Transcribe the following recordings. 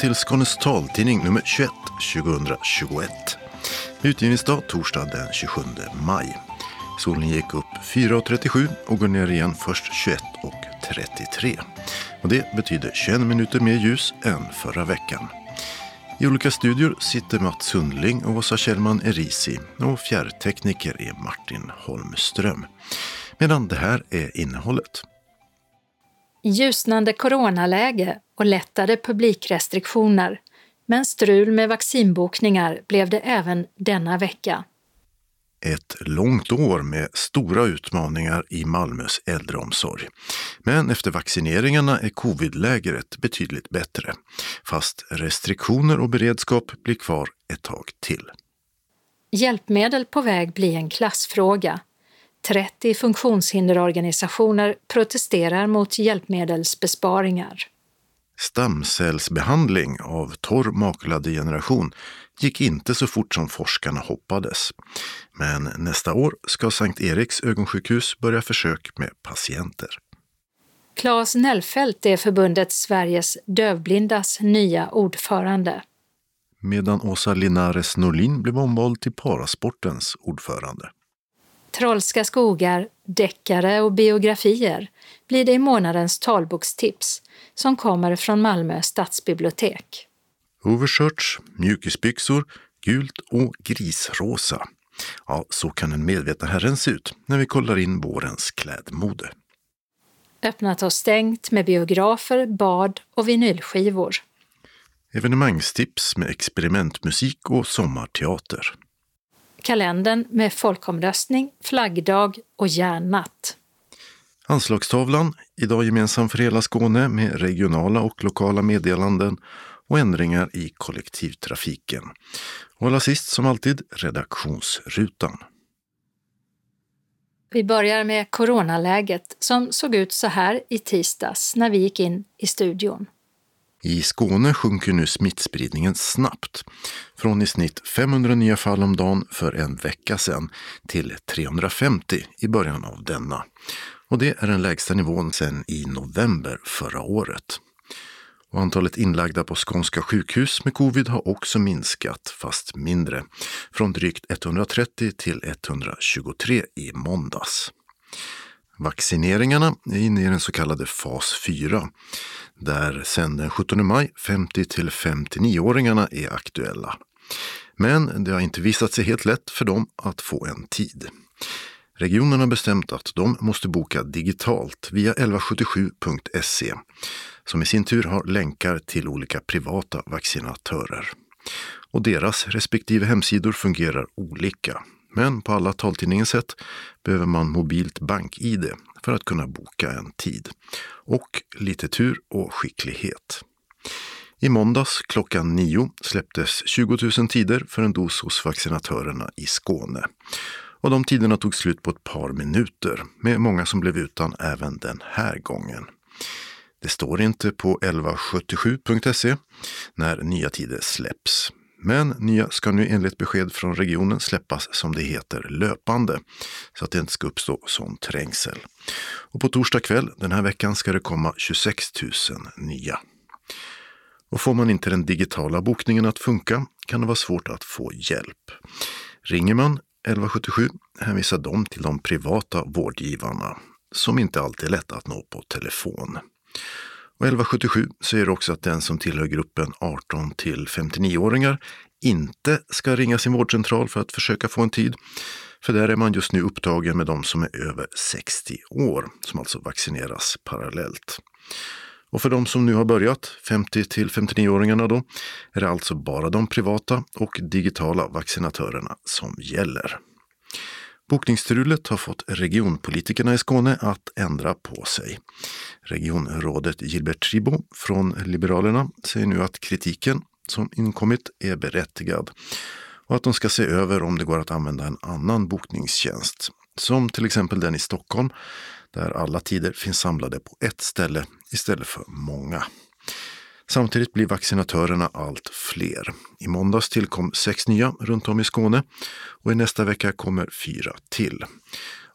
Till Skånes taltidning nummer 21 2021. Utgivningsdag torsdag den 27 maj. Solen gick upp 4.37 och går ner igen först 21.33. Och det betyder 21 minuter mer ljus än förra veckan. I olika studior sitter Mats Sundling och Åsa Kjellman Erisi och fjärrtekniker är Martin Holmström. Medan det här är innehållet. Ljusnande coronaläge och lättade publikrestriktioner, men strul med vaccinbokningar blev det även denna vecka. Ett långt år med stora utmaningar i Malmös äldreomsorg. Men efter vaccineringarna är covidlägret betydligt bättre. Fast restriktioner och beredskap blir kvar ett tag till. Hjälpmedel på väg blir en klassfråga. 30 funktionshinderorganisationer protesterar mot hjälpmedelsbesparingar. Stamcellsbehandling av torr makuladdegeneration gick inte så fort som forskarna hoppades. Men nästa år ska Sankt Eriks ögonsjukhus börja försök med patienter. Claes Nellfelt är förbundet Sveriges dövblindas nya ordförande. Medan Åsa Linares Norlin blev omvald till parasportens ordförande. Trollska skogar, deckare och biografier blir det i månadens talbokstips som kommer från Malmö stadsbibliotek. Overshirts, mjukisbyxor, gult och grisrosa. Ja, så kan en medveten herren se ut när vi kollar in vårens klädmode. Öppnat och stängt med biografer, bad och vinylskivor. Evenemangstips med experimentmusik och sommarteater. Kalendern med folkomröstning, flaggdag och järnnatt. Anslagstavlan, idag gemensam för hela Skåne med regionala och lokala meddelanden och ändringar i kollektivtrafiken. Och allra sist som alltid redaktionsrutan. Vi börjar med coronaläget som såg ut så här i tisdags när vi gick in i studion. I Skåne sjunker nu smittspridningen snabbt. Från i snitt 500 nya fall om dagen för en vecka sedan till 350 i början av denna. Och det är den lägsta nivån sedan i november förra året. Och antalet inlagda på skånska sjukhus med covid har också minskat, fast mindre. Från drygt 130 till 123 i måndags. Vaccineringarna är inne i den så kallade fas 4, där sedan den 17 maj 50 till 59-åringarna är aktuella. Men det har inte visat sig helt lätt för dem att få en tid. Regionen har bestämt att de måste boka digitalt via 1177.se som i sin tur har länkar till olika privata vaccinatörer. Och deras respektive hemsidor fungerar olika. Men på alla taltidningens sätt behöver man mobilt bank-id för att kunna boka en tid. Och lite tur och skicklighet. I måndags klockan nio släpptes 20 000 tider för en dos hos vaccinatörerna i Skåne. Och de tiderna tog slut på ett par minuter, med många som blev utan även den här gången. Det står inte på 1177.se när nya tider släpps. Men nya ska nu enligt besked från regionen släppas som det heter löpande så att det inte ska uppstå sån trängsel. Och på torsdag kväll den här veckan ska det komma 26 000 nya. Och får man inte den digitala bokningen att funka kan det vara svårt att få hjälp. Ringer man 1177 hänvisar de till de privata vårdgivarna som inte alltid är lätta att nå på telefon. Och 1177 säger också att den som tillhör gruppen 18 till 59-åringar inte ska ringa sin vårdcentral för att försöka få en tid. För där är man just nu upptagen med de som är över 60 år, som alltså vaccineras parallellt. Och för de som nu har börjat, 50 till 59-åringarna då, är det alltså bara de privata och digitala vaccinatörerna som gäller. Bokningsstrulet har fått regionpolitikerna i Skåne att ändra på sig. Regionrådet Gilbert Tribo från Liberalerna säger nu att kritiken som inkommit är berättigad och att de ska se över om det går att använda en annan bokningstjänst, som till exempel den i Stockholm, där alla tider finns samlade på ett ställe istället för många. Samtidigt blir vaccinatörerna allt fler. I måndags tillkom sex nya runt om i Skåne och i nästa vecka kommer fyra till.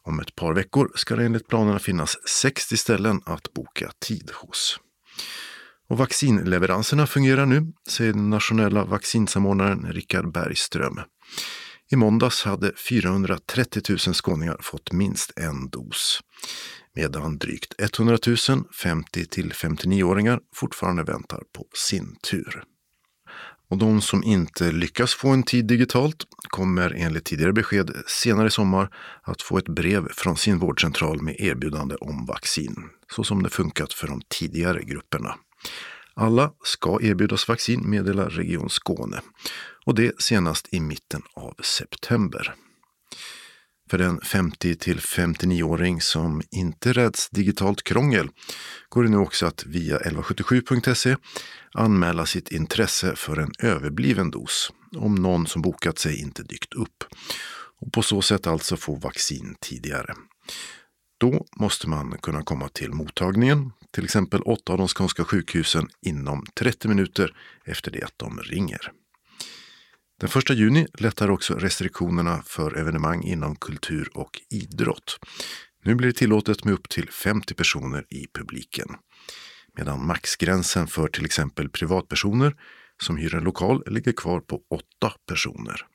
Om ett par veckor ska det enligt planerna finnas 60 ställen att boka tid hos. Och vaccinleveranserna fungerar nu, säger den nationella vaccinsamordnaren Richard Bergström. I måndags hade 430 000 skåningar fått minst en dos, medan drygt 100 000 50 till 59-åringar fortfarande väntar på sin tur. Och de som inte lyckas få en tid digitalt kommer enligt tidigare besked senare i sommar att få ett brev från sin vårdcentral med erbjudande om vaccin, så som det funkat för de tidigare grupperna. Alla ska erbjudas vaccin, meddelar Region Skåne. Och det senast i mitten av september. För den 50 till 59-åring som inte räds digitalt krångel går det nu också att via 1177.se anmäla sitt intresse för en överbliven dos om någon som bokat sig inte dykt upp och på så sätt alltså få vaccin tidigare. Då måste man kunna komma till mottagningen, till exempel åtta av de skånska sjukhusen, inom 30 minuter efter det att de ringer. Den 1 juni lättar också restriktionerna för evenemang inom kultur och idrott. Nu blir det tillåtet med upp till 50 personer i publiken. Medan maxgränsen för till exempel privatpersoner som hyr en lokal ligger kvar på 8 personer.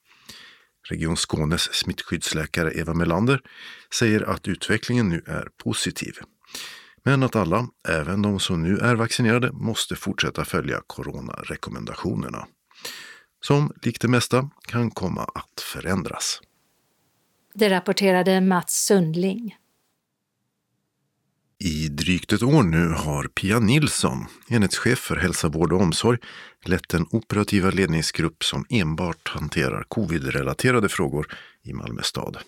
Region Skånes smittskyddsläkare Eva Melander säger att utvecklingen nu är positiv. Men att alla, även de som nu är vaccinerade, måste fortsätta följa coronarekommendationerna. Som likt det mesta kan komma att förändras. Det rapporterade Mats Sundling. I drygt ett år nu har Pia Nilsson, enhetschef för hälsa, vård och omsorg, lett den operativa ledningsgrupp som enbart hanterar covid-relaterade frågor i Malmö stad.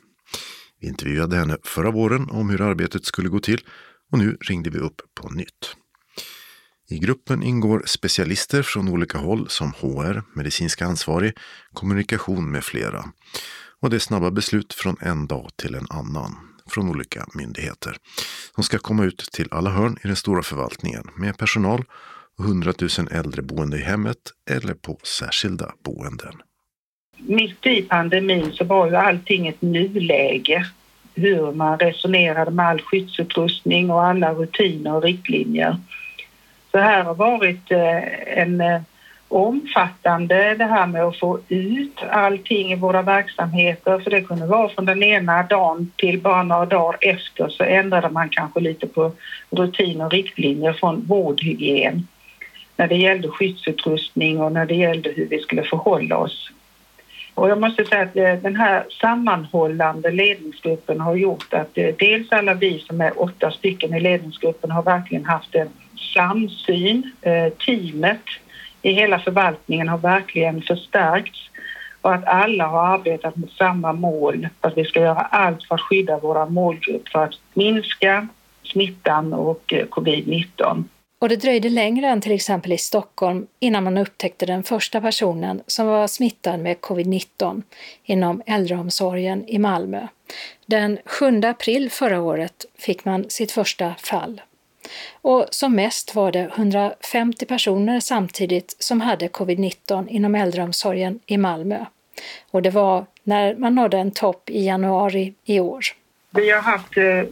Vi intervjuade henne förra våren om hur arbetet skulle gå till och nu ringde vi upp på nytt. I gruppen ingår specialister från olika håll som HR, medicinska ansvarig, kommunikation med flera. Och det är snabba beslut från en dag till en annan från olika myndigheter. De ska komma ut till alla hörn i den stora förvaltningen med personal och 100 000 äldreboende i hemmet eller på särskilda boenden. Mitt i pandemin så var ju allting ett nuläge. Hur man resonerade med all skyddsutrustning och alla rutiner och riktlinjer. Så här har varit eh, en eh, omfattande det här med att få ut allting i våra verksamheter för det kunde vara från den ena dagen till bara några dagar efter så ändrade man kanske lite på rutiner och riktlinjer från vårdhygien när det gällde skyddsutrustning och när det gällde hur vi skulle förhålla oss. Och jag måste säga att eh, den här sammanhållande ledningsgruppen har gjort att dels alla vi som är åtta stycken i ledningsgruppen har verkligen haft en samsyn. Eh, teamet i hela förvaltningen har verkligen förstärkts och att alla har arbetat mot samma mål, att vi ska göra allt för att skydda våra målgrupp för att minska smittan och eh, covid-19. Och det dröjde längre än till exempel i Stockholm innan man upptäckte den första personen som var smittad med covid-19 inom äldreomsorgen i Malmö. Den 7 april förra året fick man sitt första fall. Och som mest var det 150 personer samtidigt som hade covid-19 inom äldreomsorgen i Malmö. Och det var när man nådde en topp i januari i år. Vi har haft, eh,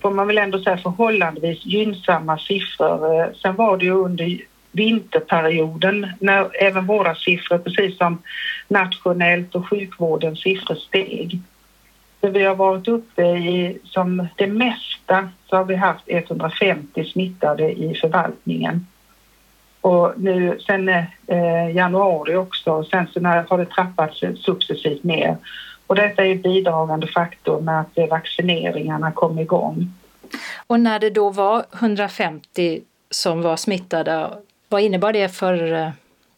får man väl ändå säga, förhållandevis gynnsamma siffror. Eh, sen var det ju under vinterperioden när även våra siffror, precis som nationellt och sjukvårdens siffror steg där vi har varit uppe i, som det mesta, så har vi haft 150 smittade i förvaltningen. Och nu sen eh, januari också, och sen så när, har det trappats successivt ner. Och detta är bidragande faktor med att vaccineringarna kom igång. Och när det då var 150 som var smittade, vad innebar det för eh,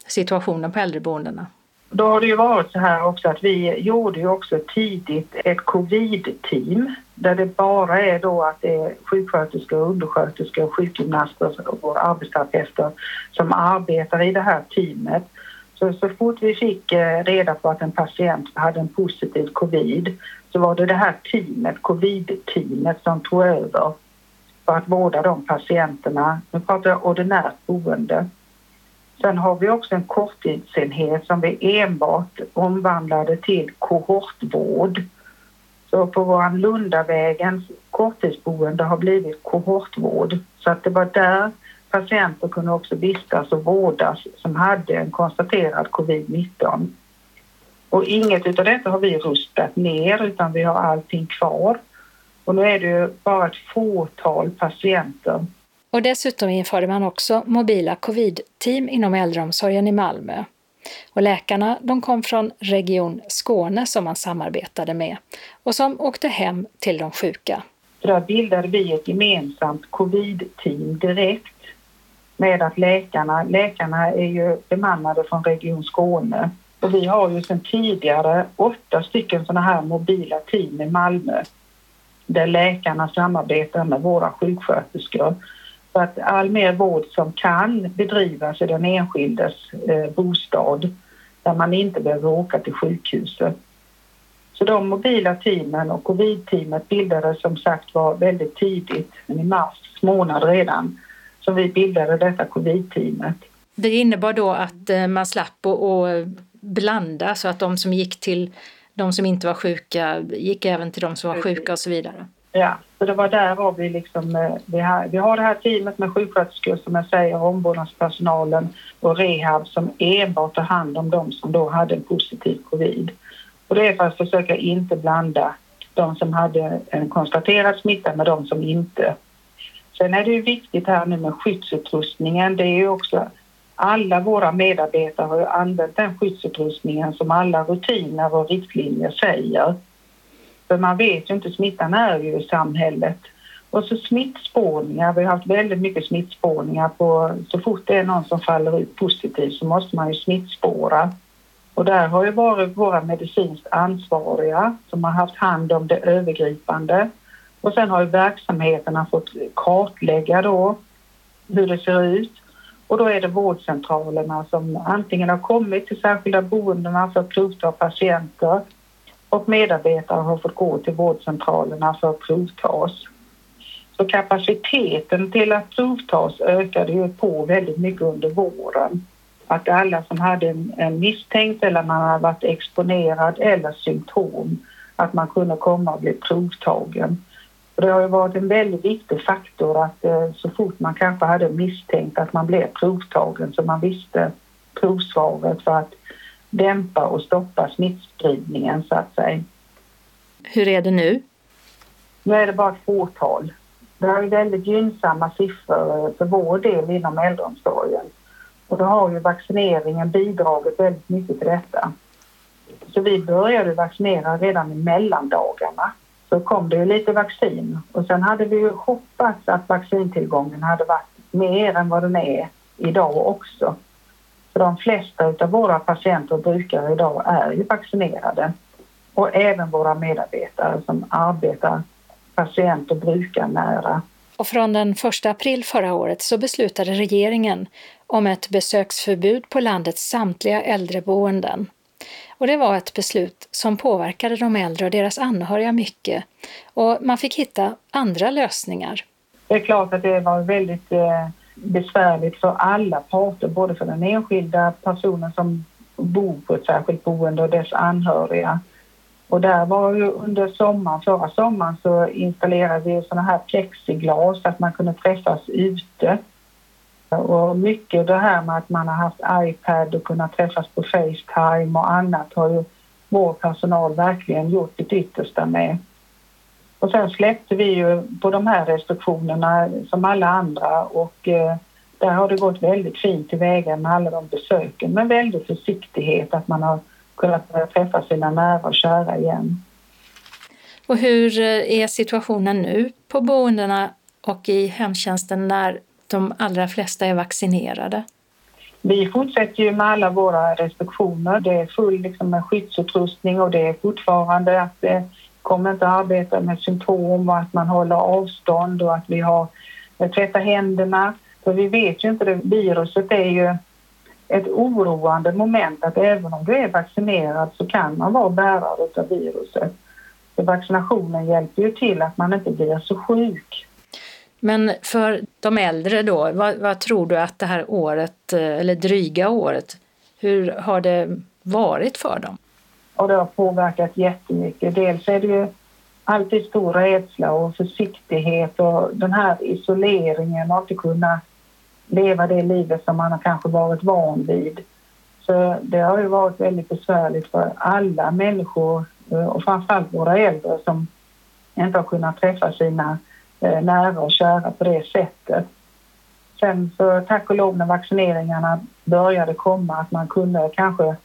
situationen på äldreboendena? Då har det ju varit så här också att vi gjorde ju också tidigt ett covid-team där det bara är då att det är sjuksköterskor, undersköterskor, sjukgymnaster och arbetsterapeuter som arbetar i det här teamet. Så, så fort vi fick eh, reda på att en patient hade en positiv covid så var det det här teamet, covid-teamet, som tog över för att vårda de patienterna. Nu pratar jag ordinärt boende. Sen har vi också en korttidsenhet som vi enbart omvandlade till kohortvård. Så på vår Lundavägens korttidsboende har blivit kohortvård. Så att det var där patienter kunde också vistas och vårdas som hade en konstaterad covid-19. Och inget av detta har vi rustat ner utan vi har allting kvar. Och nu är det ju bara ett fåtal patienter. Och dessutom införde man också mobila covid-team inom äldreomsorgen i Malmö. Och läkarna de kom från Region Skåne som man samarbetade med och som åkte hem till de sjuka. Där bildade vi ett gemensamt covid-team direkt med att läkarna, läkarna är ju bemannade från Region Skåne och vi har ju sedan tidigare åtta stycken sådana här mobila team i Malmö där läkarna samarbetar med våra sjuksköterskor så att all mer vård som kan bedrivas i den enskildes eh, bostad där man inte behöver åka till sjukhuset. Så de mobila teamen och covid-teamet bildades som sagt var väldigt tidigt, i mars månad redan, som vi bildade detta covid-teamet. Det innebar då att eh, man slapp att blanda så att de som gick till de som inte var sjuka gick även till de som var sjuka och så vidare? Ja, så det var därav vi liksom, eh, vi har, vi har det här teamet med sjuksköterskor som jag säger, omvårdnadspersonalen och rehab som enbart tar hand om de som då hade en positiv covid. Och det är för att försöka inte blanda de som hade en konstaterad smitta med de som inte. Sen är det ju viktigt här nu med skyddsutrustningen. Det är ju också alla våra medarbetare har ju använt den skyddsutrustningen som alla rutiner och riktlinjer säger. För man vet ju inte, smittan är ju i samhället. Och så smittspårningar, vi har haft väldigt mycket smittspårningar på så fort det är någon som faller ut positivt så måste man ju smittspåra. Och där har ju varit våra medicinskt ansvariga som har haft hand om det övergripande. Och sen har ju verksamheterna fått kartlägga då hur det ser ut. Och då är det vårdcentralerna som antingen har kommit till särskilda boendena för att provta patienter och medarbetare har fått gå till vårdcentralerna alltså för att provtas. Så kapaciteten till att provtas ökade ju på väldigt mycket under våren. Att alla som hade en, en misstänkt eller man hade varit exponerad eller symptom, att man kunde komma och bli provtagen. Och det har ju varit en väldigt viktig faktor att eh, så fort man kanske hade misstänkt att man blev provtagen så man visste provsvaret för att dämpa och stoppa smittspridningen så att säga. Hur är det nu? Nu är det bara ett fåtal. Det är väldigt gynnsamma siffror för vår del inom äldreomsorgen. Och då har ju vaccineringen bidragit väldigt mycket till detta. Så vi började vaccinera redan i mellandagarna. Så kom det ju lite vaccin och sen hade vi ju hoppats att vaccintillgången hade varit mer än vad den är idag också. För de flesta av våra patienter och brukare idag är ju vaccinerade. Och även våra medarbetare som arbetar patient och brukarnära. Och från den 1 april förra året så beslutade regeringen om ett besöksförbud på landets samtliga äldreboenden. Och det var ett beslut som påverkade de äldre och deras anhöriga mycket och man fick hitta andra lösningar. Det är klart att det var väldigt eh, besvärligt för alla parter, både för den enskilda personen som bor på ett särskilt boende och dess anhöriga. Och där var ju under sommaren, förra sommaren så installerade vi sådana här plexiglas så att man kunde träffas ute. Och mycket det här med att man har haft iPad och kunnat träffas på Facetime och annat har ju vår personal verkligen gjort det yttersta med. Och sen släppte vi ju på de här restriktionerna som alla andra och eh, där har det gått väldigt fint tillväga med alla de besöken med väldigt försiktighet att man har kunnat börja träffa sina nära och kära igen. Och hur eh, är situationen nu på boendena och i hemtjänsten när de allra flesta är vaccinerade? Vi fortsätter ju med alla våra restriktioner. Det är full liksom, med skyddsutrustning och det är fortfarande att eh, kommer inte att arbeta med symptom och att man håller avstånd och att vi har eh, tvättat händerna. För vi vet ju inte, det viruset är ju ett oroande moment att även om du är vaccinerad så kan man vara bärare av viruset. Så vaccinationen hjälper ju till att man inte blir så sjuk. Men för de äldre då, vad, vad, tror du att det här året, eh, eller dryga året, hur har det varit för dem? Och det har påverkat jättemycket. Dels är det ju alltid stor rädsla och försiktighet och den här isoleringen och inte kunna leva det livet som man har kanske varit van vid. Så det har ju varit väldigt besvärligt för alla människor eh, och framförallt våra äldre som inte har kunnat träffa sina eh, nära och kära på det sättet. Sen så tack och lov när vaccineringarna började komma att man kunde kanske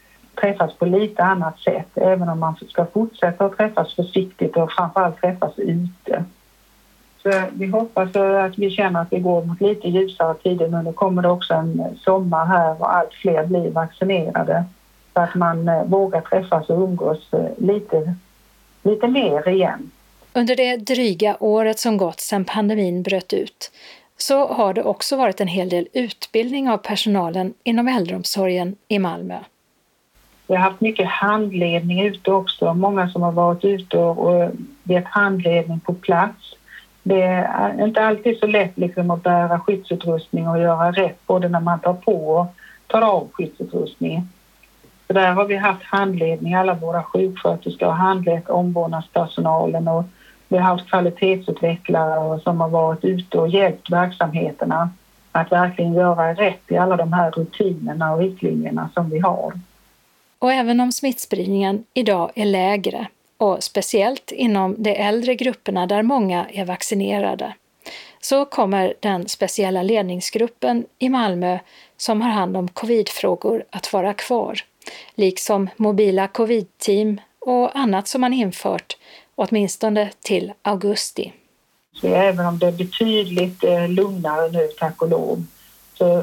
träffas på lite annat sätt även om man ska fortsätta att träffas försiktigt och framförallt träffas ute. Så vi hoppas att vi känner att vi går mot lite ljusare tider nu. Nu kommer det också en sommar här och allt fler blir vaccinerade så att man eh, vågar träffas och umgås eh, lite, lite mer igen. Under det dryga året som gått sedan pandemin bröt ut så har det också varit en hel del utbildning av personalen inom äldreomsorgen i Malmö. Vi har haft mycket handledning ute också, många som har varit ute och gett handledning på plats. Det är inte alltid så lätt liksom att bära skyddsutrustning och göra rätt både när man tar på och tar av skyddsutrustning. Så där har vi haft handledning, alla våra sjuksköterskor har handlett omvårdnadspersonalen och vi har haft kvalitetsutvecklare som har varit ute och hjälpt verksamheterna att verkligen göra rätt i alla de här rutinerna och riktlinjerna som vi har. Och även om smittspridningen idag är lägre, och speciellt inom de äldre grupperna där många är vaccinerade, så kommer den speciella ledningsgruppen i Malmö som har hand om covidfrågor att vara kvar, liksom mobila covidteam och annat som man infört åtminstone till augusti. Så även om det är betydligt eh, lugnare nu, tack och lov,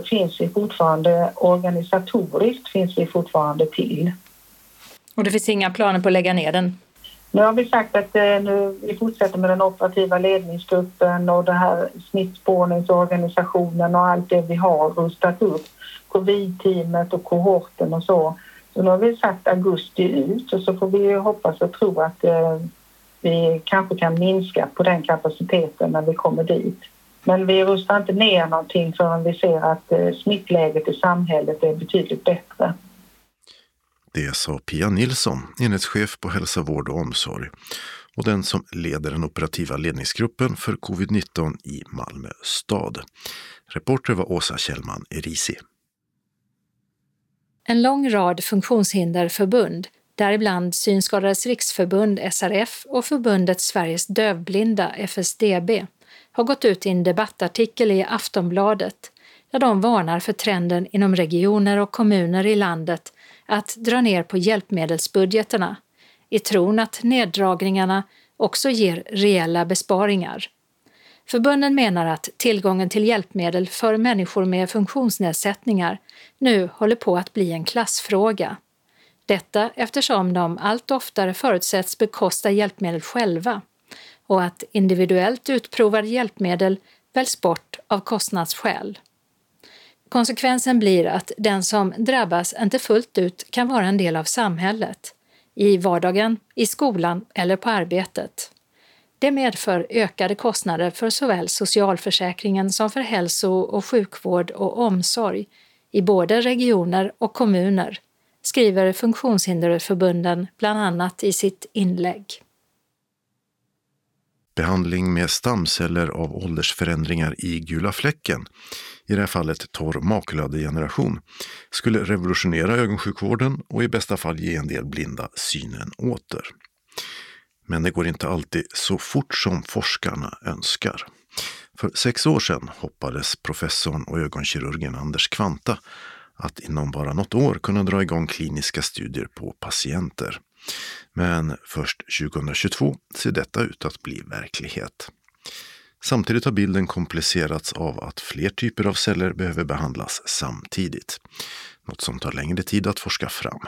finns vi fortfarande organisatoriskt finns vi fortfarande till. Och det finns inga planer på att lägga ner den? Nu har vi sagt att eh, nu, vi fortsätter med den operativa ledningsgruppen och den här smittspårningsorganisationen och allt det vi har rustat upp. Covid-teamet och kohorten och så. Så nu har vi sagt augusti ut och så får vi hoppas och tro att eh, vi kanske kan minska på den kapaciteten när vi kommer dit. Men vi rustar inte ner någonting förrän vi ser att eh, smittläget i samhället är betydligt bättre. Det sa Pia Nilsson, enhetschef på hälsa, vård och omsorg och den som leder den operativa ledningsgruppen för covid-19 i Malmö stad. Reporter var Åsa Kjellman Erisi. En lång rad funktionshinderförbund däribland Synskadades riksförbund SRF och förbundet Sveriges dövblinda FSDB, har gått ut i en debattartikel i Aftonbladet där de varnar för trenden inom regioner och kommuner i landet att dra ner på hjälpmedelsbudgeterna i tron att neddragningarna också ger reella besparingar. Förbunden menar att tillgången till hjälpmedel för människor med funktionsnedsättningar nu håller på att bli en klassfråga detta eftersom de allt oftare förutsätts bekosta hjälpmedel själva och att individuellt utprovade hjälpmedel väljs bort av kostnadsskäl. Konsekvensen blir att den som drabbas inte fullt ut kan vara en del av samhället, i vardagen, i skolan eller på arbetet. Det medför ökade kostnader för såväl socialförsäkringen som för hälso och sjukvård och omsorg i både regioner och kommuner skriver Funktionshinderförbunden bland annat i sitt inlägg. Behandling med stamceller av åldersförändringar i gula fläcken, i det här fallet torr makulödegeneration, skulle revolutionera ögonsjukvården och i bästa fall ge en del blinda synen åter. Men det går inte alltid så fort som forskarna önskar. För sex år sedan hoppades professorn och ögonkirurgen Anders Kvanta att inom bara något år kunna dra igång kliniska studier på patienter. Men först 2022 ser detta ut att bli verklighet. Samtidigt har bilden komplicerats av att fler typer av celler behöver behandlas samtidigt. Något som tar längre tid att forska fram.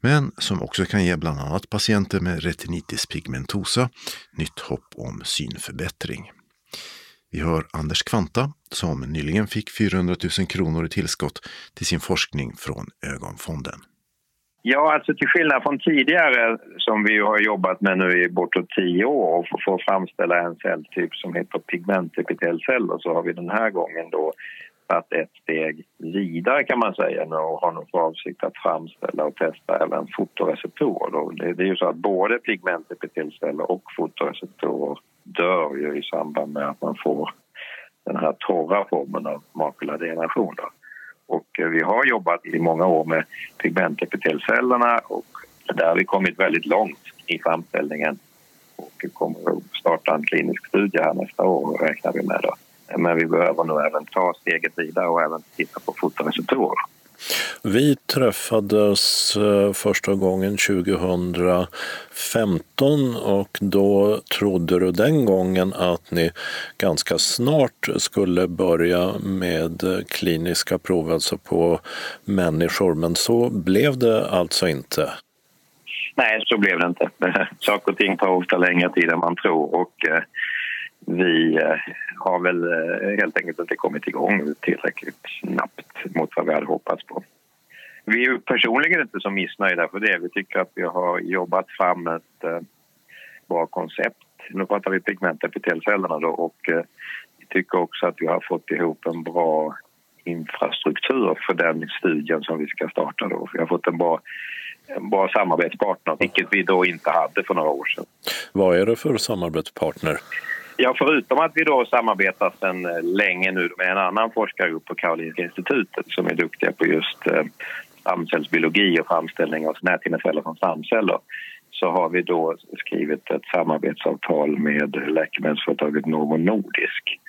Men som också kan ge bland annat patienter med retinitis pigmentosa nytt hopp om synförbättring. Vi hör Anders Kvanta som nyligen fick 400 000 kronor i tillskott till sin forskning från Ögonfonden. Ja, alltså till skillnad från tidigare som vi har jobbat med nu i bortåt tio år för att framställa en celltyp som heter pigmentepitelceller typ så har vi den här gången då tagit ett steg vidare kan man säga nu och har nu för avsikt att framställa och testa även fotoreceptorer. Det är ju så att både pigmentepitelceller typ och fotoreceptorer dör ju i samband med att man får den här torra formen av makuladegeneration. Och eh, vi har jobbat i många år med pigmentepitelcellerna och där har vi kommit väldigt långt i framställningen och kommer att starta en klinisk studie här nästa år räknar vi med. Då. Men vi behöver nog även ta steget vidare och även titta på fotoreceptorer. Vi träffades eh, första gången 2015 och då trodde du den gången att ni ganska snart skulle börja med eh, kliniska prov, alltså på människor, men så blev det alltså inte. Nej, så blev det inte. Saker och ting tar ofta längre tid än man tror och eh, vi eh, har väl eh, helt enkelt inte kommit igång tillräckligt snabbt mot vad vi hade hoppats på. Vi är personligen inte så missnöjda för det. Vi tycker att vi har jobbat fram ett eh, bra koncept. Nu pratar vi pigmentepitelcellerna då och vi tycker också att vi har fått ihop en bra infrastruktur för den studien som vi ska starta då. Vi har fått en bra en bra samarbetspartner, vilket vi då inte hade för några år sedan. Vad är det för samarbetspartner? Ja, förutom att vi då samarbetar sedan eh, länge nu med en annan forskargrupp på Karolinska institutet som är duktiga på just eh, stamcellsbiologi och framställning av näthinneceller från stamceller så har vi då skrivit ett samarbetsavtal med läkemedelsföretaget Novo Nordisk.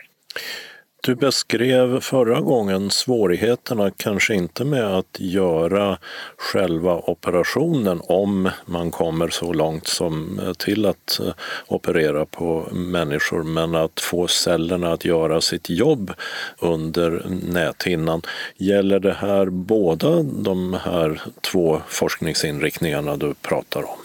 Du beskrev förra gången svårigheterna kanske inte med att göra själva operationen om man kommer så långt som till att eh, operera på människor, men att få cellerna att göra sitt jobb under näthinnan. Gäller det här båda de här två forskningsinriktningarna du pratar om?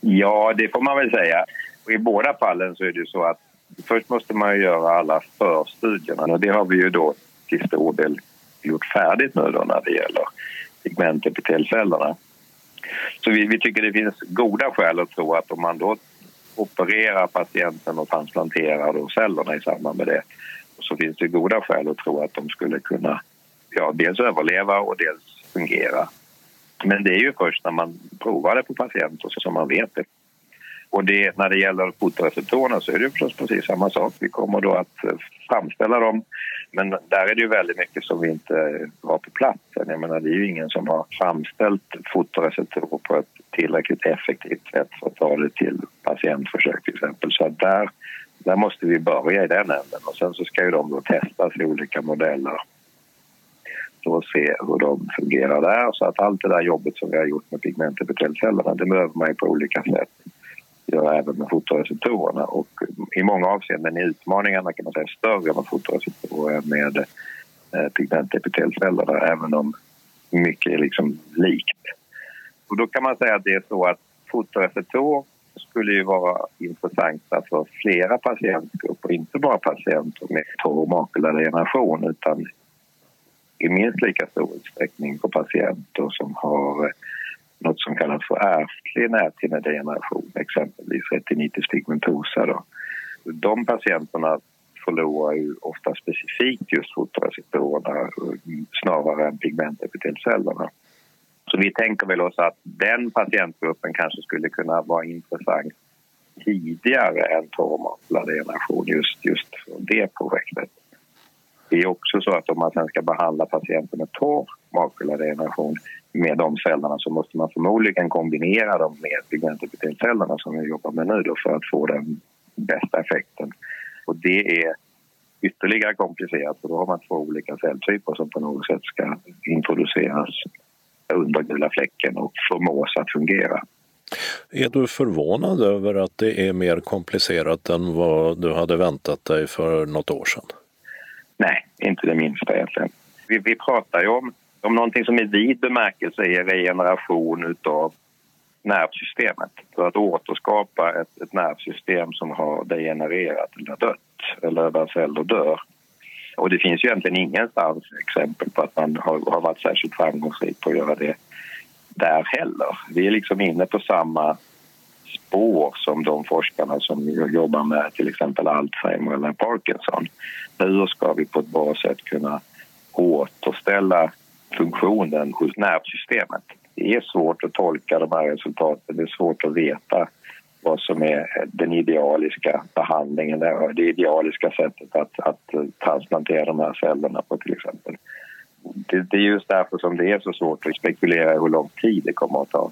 Ja, det får man väl säga. I båda fallen så är det så att Först måste man göra alla förstudierna och det har vi ju då till stor del gjort färdigt nu då när det gäller pigmentepitelcellerna. Så vi, vi tycker det finns goda skäl att tro att om man då opererar patienten och transplanterar då cellerna i samband med det så finns det goda skäl att tro att de skulle kunna ja, dels överleva och dels fungera. Men det är ju först när man provar det på patienter som man vet det. Och det, när det gäller fotoreceptorerna så är det förstås precis samma sak. Vi kommer då att eh, framställa dem men där är det ju väldigt mycket som vi inte har på plats. Jag menar, det är ju ingen som har framställt fotoreceptorer på ett tillräckligt effektivt sätt för att ta det till patientförsök till exempel. Så där, där måste vi börja i den änden och sen så ska ju de då testas i olika modeller för att se hur de fungerar där. Så att allt det där jobbet som vi har gjort med pigmentepitelcellerna det behöver man ju på olika sätt göra även med fotoreceptorerna och i många avseenden är utmaningarna kan man säga större med fotoreceptorer än med eh, pigmentepitelcellerna även om mycket är liksom likt. Och då kan man säga att det är så att fotoreceptorer skulle ju vara intressanta för flera patientgrupper, inte bara patienter med torr makuladegeneration utan i minst lika stor utsträckning för patienter som har eh, något som kallas för ärftlig näthinnedegeneration, exempelvis retinitis pigmentosa. Då. De patienterna förlorar ju ofta specifikt just fotoreceptorerna snarare än pigmentepitelcellerna. Så vi tänker väl oss att den patientgruppen kanske skulle kunna vara intressant tidigare än torrmakuladegeneration just, just för det projektet. Det är också så att om man sen ska behandla patienter med torr makuladegeneration med de cellerna så måste man förmodligen kombinera dem med pigmentepitelcellerna som vi jobbar med nu då för att få den bästa effekten. Och det är ytterligare komplicerat för då har man två olika celltyper som på något sätt ska introduceras under gula fläcken och förmås att fungera. Är du förvånad över att det är mer komplicerat än vad du hade väntat dig för något år sedan? Nej, inte det minsta egentligen. Vi, vi pratar ju om om någonting som i vid bemärkelse är regeneration utav nervsystemet för att återskapa ett, ett nervsystem som har degenererat eller dött eller där celler dör. Och det finns ju egentligen ingenstans exempel på att man har, har varit särskilt framgångsrik på att göra det där heller. Vi är liksom inne på samma spår som de forskarna som jobbar med till exempel Alzheimer eller Parkinson. Hur ska vi på ett bra sätt kunna återställa funktionen hos nervsystemet. Det är svårt att tolka de här resultaten, det är svårt att veta vad som är den idealiska behandlingen, det idealiska sättet att, att transplantera de här cellerna på till exempel. Det, det är just därför som det är så svårt att spekulera i hur lång tid det kommer att ta.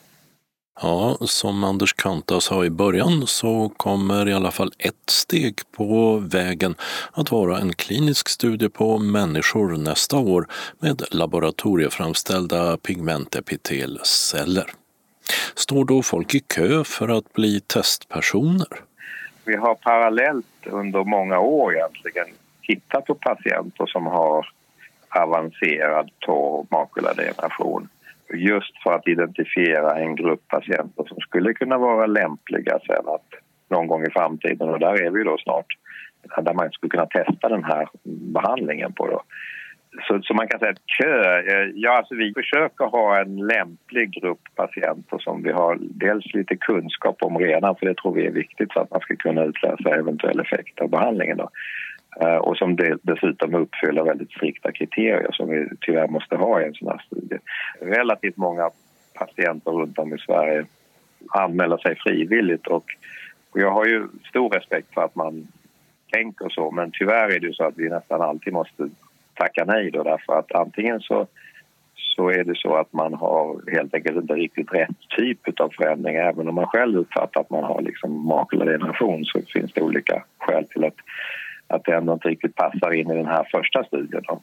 Ja, som Anders Kanta sa i början så kommer i alla fall ett steg på vägen att vara en klinisk studie på människor nästa år med laboratorieframställda pigmentepitelceller. Står då folk i kö för att bli testpersoner? Vi har parallellt under många år egentligen tittat på patienter som har avancerad torr makuladegeneration just för att identifiera en grupp patienter som skulle kunna vara lämpliga sen att någon gång i framtiden, och där är vi då snart, där man skulle kunna testa den här behandlingen på. Då. Så, så man kan säga att kö, eh, ja alltså vi försöker ha en lämplig grupp patienter som vi har dels lite kunskap om redan, för det tror vi är viktigt för att man ska kunna utläsa eventuell effekt av behandlingen. Då. Eh, och som dessutom uppfyller väldigt strikta kriterier som vi tyvärr måste ha i en sån här studie. Relativt många patienter runt om i Sverige anmäler sig frivilligt och jag har ju stor respekt för att man tänker så men tyvärr är det så att vi nästan alltid måste tacka nej då därför att antingen så, så är det så att man har helt enkelt inte riktigt rätt typ av förändring även om man själv uppfattar att man har liksom makuladegeneration så finns det olika skäl till att att det ändå inte riktigt passar in i den här första studien. Då.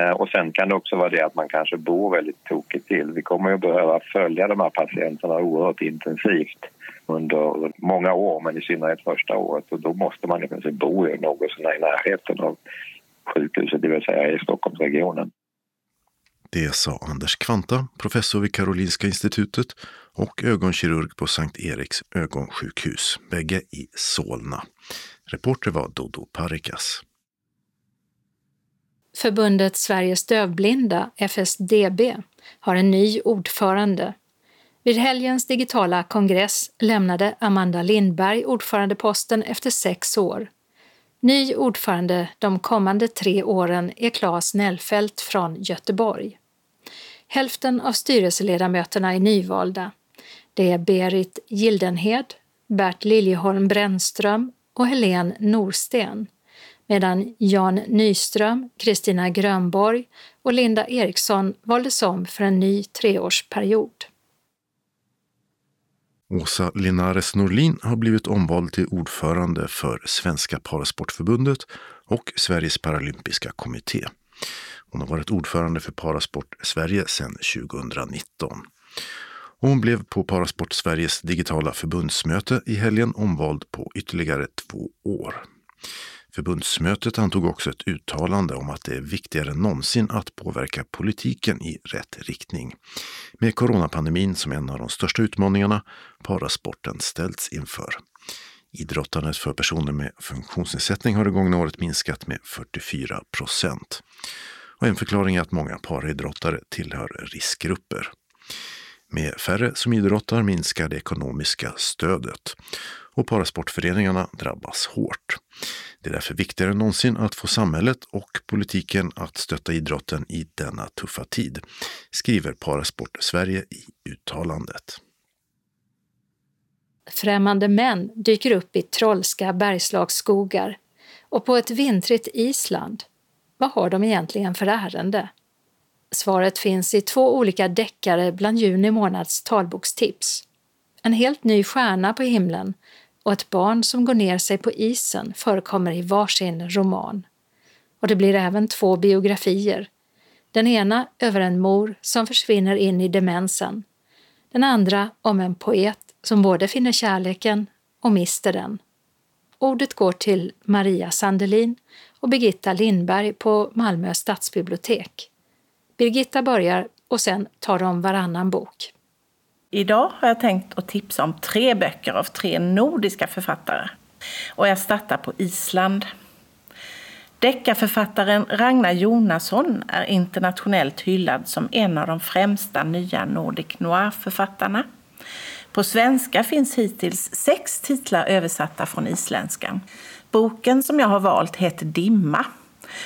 Eh, och sen kan det också vara det att man kanske bor väldigt tokigt till. Vi kommer ju behöva följa de här patienterna oerhört intensivt under många år, men i synnerhet första året. Och då måste man i princip bo i något sånär i närheten av sjukhuset, det vill säga i Stockholmsregionen. Det sa Anders Kvanta, professor vid Karolinska institutet och ögonkirurg på Sankt Eriks ögonsjukhus, bägge i Solna. Reporter var Dodo Parikas. Förbundet Sveriges dövblinda, FSDB, har en ny ordförande. Vid helgens digitala kongress lämnade Amanda Lindberg ordförandeposten efter sex år. Ny ordförande de kommande tre åren är Claes Nellfelt från Göteborg. Hälften av styrelseledamöterna är nyvalda. Det är Berit Gildenhed, Bert Liljeholm Brännström och Helene Norsten, medan Jan Nyström, Kristina Grönborg och Linda Eriksson valdes om för en ny treårsperiod. Åsa Linares Norlin har blivit omvald till ordförande för Svenska Parasportförbundet och Sveriges Paralympiska kommitté. Hon har varit ordförande för Parasport Sverige sedan 2019 och hon blev på Parasport Sveriges digitala förbundsmöte i helgen omvald på ytterligare två år. Förbundsmötet antog också ett uttalande om att det är viktigare än någonsin att påverka politiken i rätt riktning. Med coronapandemin som en av de största utmaningarna parasporten ställts inför. Idrottandet för personer med funktionsnedsättning har det gångna året minskat med 44 procent. Och en förklaring är att många paraidrottare tillhör riskgrupper. Med färre som idrottar minskar det ekonomiska stödet och parasportföreningarna drabbas hårt. Det är därför viktigare än någonsin att få samhället och politiken att stötta idrotten i denna tuffa tid, skriver Parasport Sverige i uttalandet. Främmande män dyker upp i trollska bergslagsskogar och på ett vintrigt Island. Vad har de egentligen för ärende? Svaret finns i två olika deckare bland juni månads talbokstips. En helt ny stjärna på himlen och ett barn som går ner sig på isen förekommer i varsin roman. Och det blir även två biografier. Den ena över en mor som försvinner in i demensen. Den andra om en poet som både finner kärleken och mister den. Ordet går till Maria Sandelin och Birgitta Lindberg på Malmö stadsbibliotek. Birgitta börjar och sen tar de varannan bok. Idag har jag tänkt att tipsa om tre böcker av tre nordiska författare. Och jag startar på Island. Deckarförfattaren Ragnar Jonasson är internationellt hyllad som en av de främsta nya Nordic noir-författarna. På svenska finns hittills sex titlar översatta från isländskan. Boken som jag har valt heter Dimma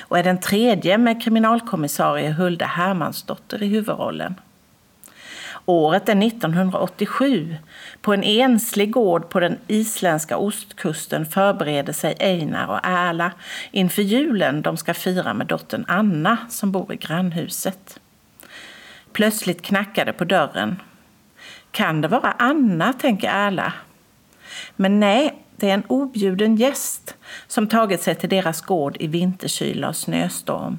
och är den tredje med kriminalkommissarie Hulda Hermansdotter i huvudrollen. Året är 1987. På en enslig gård på den isländska ostkusten förbereder sig Einar och Erla inför julen de ska fira med dottern Anna som bor i grannhuset. Plötsligt knackar det på dörren. Kan det vara Anna, tänker Erla. Men nej, det är en objuden gäst som tagit sig till deras gård i vinterkyla och snöstorm.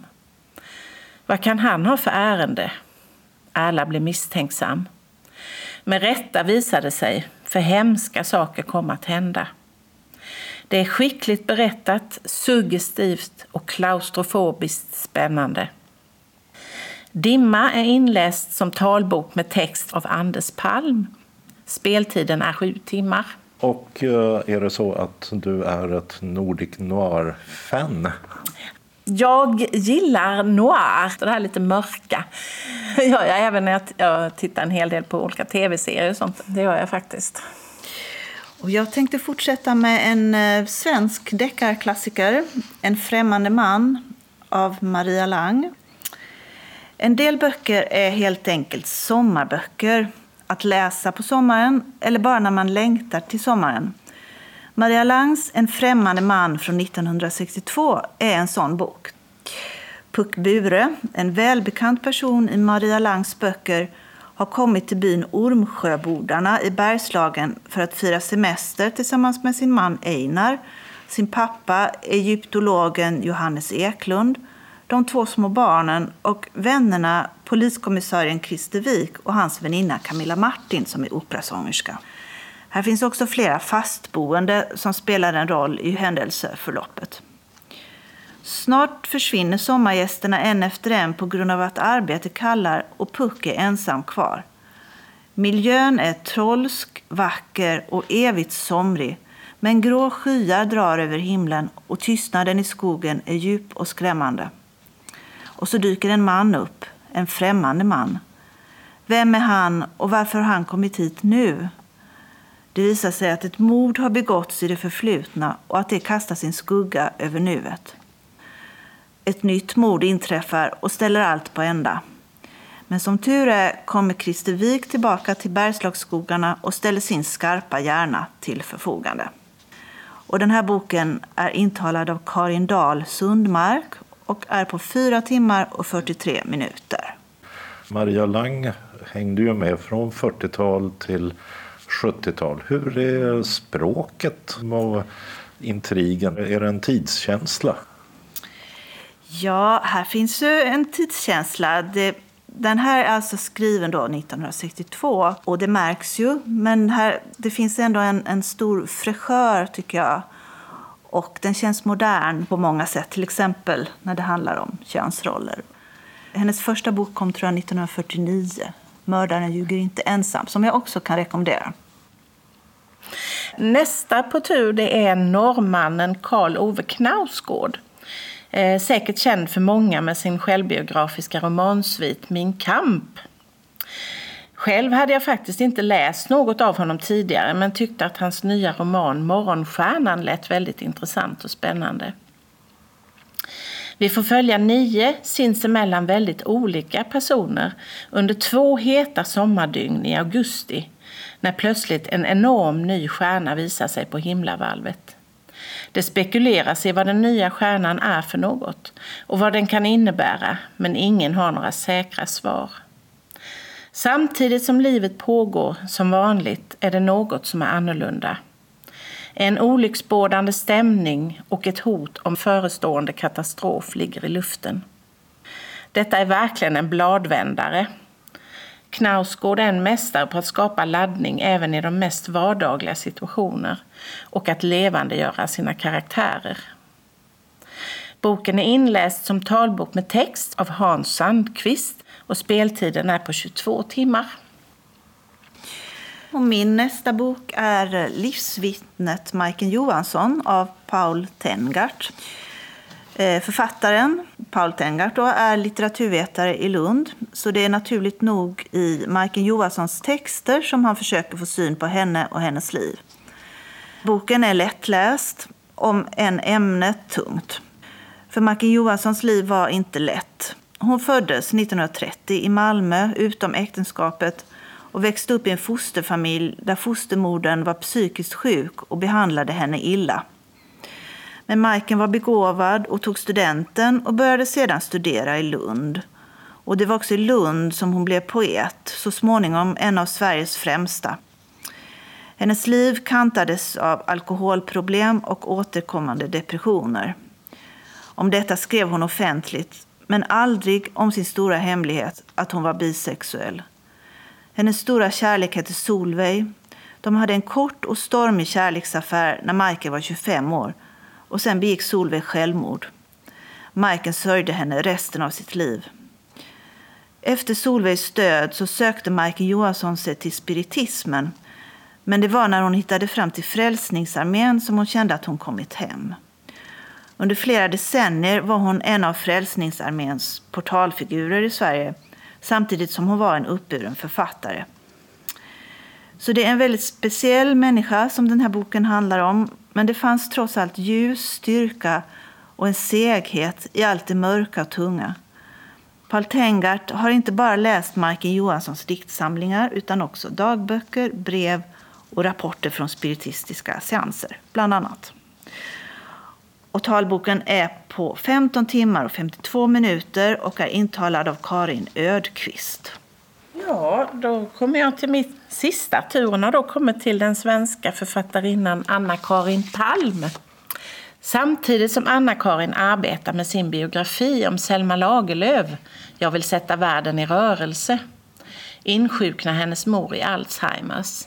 Vad kan han ha för ärende? Alla blir misstänksam. Med rätta visar det sig, för hemska saker kommer att hända. Det är skickligt berättat, suggestivt och klaustrofobiskt spännande. Dimma är inläst som talbok med text av Anders Palm. Speltiden är sju timmar. Och eh, är det så att du är ett Nordic Noir-fan? Jag gillar noir, det här lite mörka. Det gör jag även när jag tittar en hel del på olika tv-serier och sånt. Det gör jag faktiskt. Och jag tänkte fortsätta med en eh, svensk deckarklassiker, En främmande man av Maria Lang. En del böcker är helt enkelt sommarböcker att läsa på sommaren eller bara när man längtar till sommaren. Maria Langs En främmande man från 1962 är en sån bok. Puck Bure, en välbekant person i Maria Langs böcker, har kommit till byn Ormsjöbodarna i Bergslagen för att fira semester tillsammans med sin man Einar, sin pappa, egyptologen Johannes Eklund, de två små barnen och vännerna poliskommissarien Christer Wik och hans väninna Camilla Martin som är operasångerska. Här finns också flera fastboende som spelar en roll i händelseförloppet. Snart försvinner sommargästerna en efter en på grund av att arbetet kallar och Puck är ensam kvar. Miljön är trolsk, vacker och evigt somrig men grå skyar drar över himlen och tystnaden i skogen är djup och skrämmande. Och så dyker en man upp, en främmande man. Vem är han och varför har han kommit hit nu? Det visar sig att ett mord har begåtts i det förflutna och att det kastar sin skugga över nuet. Ett nytt mord inträffar och ställer allt på ända. Men som tur är kommer Christer Wik tillbaka till Bergslagsskogarna och ställer sin skarpa hjärna till förfogande. Och den här boken är intalad av Karin Dahl Sundmark och är på 4 timmar och 43 minuter. Maria Lang hängde ju med från 40-tal till 70-tal. Hur är språket och intrigen? Är det en tidskänsla? Ja, här finns ju en tidskänsla. Det, den här är alltså skriven då 1962 och det märks ju. Men här, det finns ändå en, en stor fräschör tycker jag. Och den känns modern på många sätt, till exempel när det handlar om könsroller. Hennes första bok kom tror jag 1949, Mördaren ljuger inte ensam, som jag också kan rekommendera. Nästa på tur det är norrmannen Karl Ove Knausgård. Eh, säkert känd för många med sin självbiografiska romansvit Min kamp. Själv hade jag faktiskt inte läst något av honom tidigare men tyckte att hans nya roman Morgonstjärnan lät väldigt intressant och spännande. Vi får följa nio sinsemellan väldigt olika personer under två heta sommardygn i augusti när plötsligt en enorm ny stjärna visar sig på himlavalvet. Det spekuleras i vad den nya stjärnan är för något och vad den kan innebära, men ingen har några säkra svar. Samtidigt som livet pågår som vanligt är det något som är annorlunda. En olycksbådande stämning och ett hot om förestående katastrof ligger i luften. Detta är verkligen en bladvändare. Knausgård är en mästare på att skapa laddning även i de mest vardagliga situationer och att levandegöra sina karaktärer. Boken är inläst som talbok med text av Hans Sandqvist och speltiden är på 22 timmar. Och min nästa bok är Livsvittnet Majken Johansson av Paul Tengart. Eh, författaren, Paul Tengart, då, är litteraturvetare i Lund. Så det är naturligt nog i Majken Johanssons texter som han försöker få syn på henne och hennes liv. Boken är lättläst, om en ämnet tungt. För Majken Johanssons liv var inte lätt. Hon föddes 1930 i Malmö utom äktenskapet och växte upp i en fosterfamilj där fostermodern var psykiskt sjuk och behandlade henne illa. Men Majken var begåvad och tog studenten och började sedan studera i Lund. Och det var också i Lund som hon blev poet, så småningom en av Sveriges främsta. Hennes liv kantades av alkoholproblem och återkommande depressioner. Om detta skrev hon offentligt, men aldrig om sin stora hemlighet att hon var bisexuell. Hennes stora kärlek hette Solveig. De hade en kort och stormig kärleksaffär när Michael var 25 år och sen begick Solveig självmord. Majken sörjde henne resten av sitt liv. Efter Solveigs död så sökte Majken Johansson sig till spiritismen men det var när hon hittade fram till Frälsningsarmén som hon kände att hon kommit hem. Under flera decennier var hon en av Frälsningsarméns portalfigurer i Sverige samtidigt som hon var en uppburen författare. Så det är en väldigt speciell människa som den här boken handlar om men det fanns trots allt ljus, styrka och en seghet i allt det mörka och tunga. Paul Tengart har inte bara läst Majken Johanssons diktsamlingar utan också dagböcker, brev och rapporter från spiritistiska seanser, bland annat. Och talboken är på 15 timmar och 52 minuter och är intalad av Karin Ödqvist. Ja, då kommer jag till min sista Turen har då kommit till den svenska författarinnan Anna-Karin Palm. Samtidigt som Anna-Karin arbetar med sin biografi om Selma Lagerlöf, Jag vill sätta världen i rörelse, insjuknar hennes mor i Alzheimers.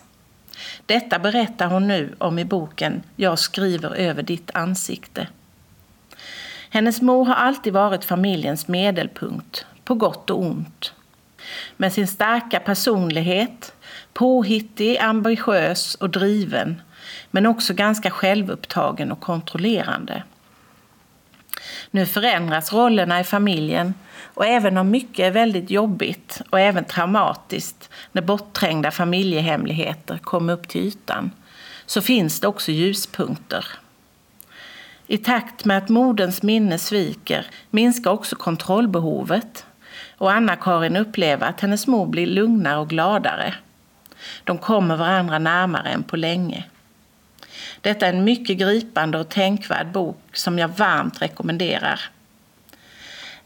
Detta berättar hon nu om i boken Jag skriver över ditt ansikte. Hennes mor har alltid varit familjens medelpunkt, på gott och ont. Med sin starka personlighet, påhittig, ambitiös och driven, men också ganska självupptagen och kontrollerande. Nu förändras rollerna i familjen och även om mycket är väldigt jobbigt och även traumatiskt när bortträngda familjehemligheter kommer upp till ytan så finns det också ljuspunkter. I takt med att moderns minne sviker minskar också kontrollbehovet och Anna-Karin upplever att hennes mor blir lugnare och gladare. De kommer varandra närmare än på länge. Detta är en mycket gripande och tänkvärd bok som jag varmt rekommenderar.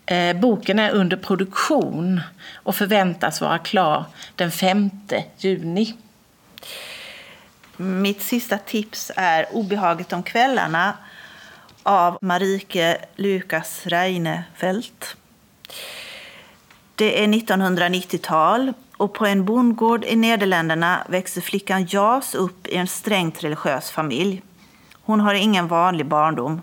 Eh, boken är under produktion och förväntas vara klar den 5 juni. Mitt sista tips är Obehaget om kvällarna av Marike Lukas Reinefelt. Det är 1990-tal och på en bondgård i Nederländerna växer flickan Jas upp i en strängt religiös familj. Hon har ingen vanlig barndom.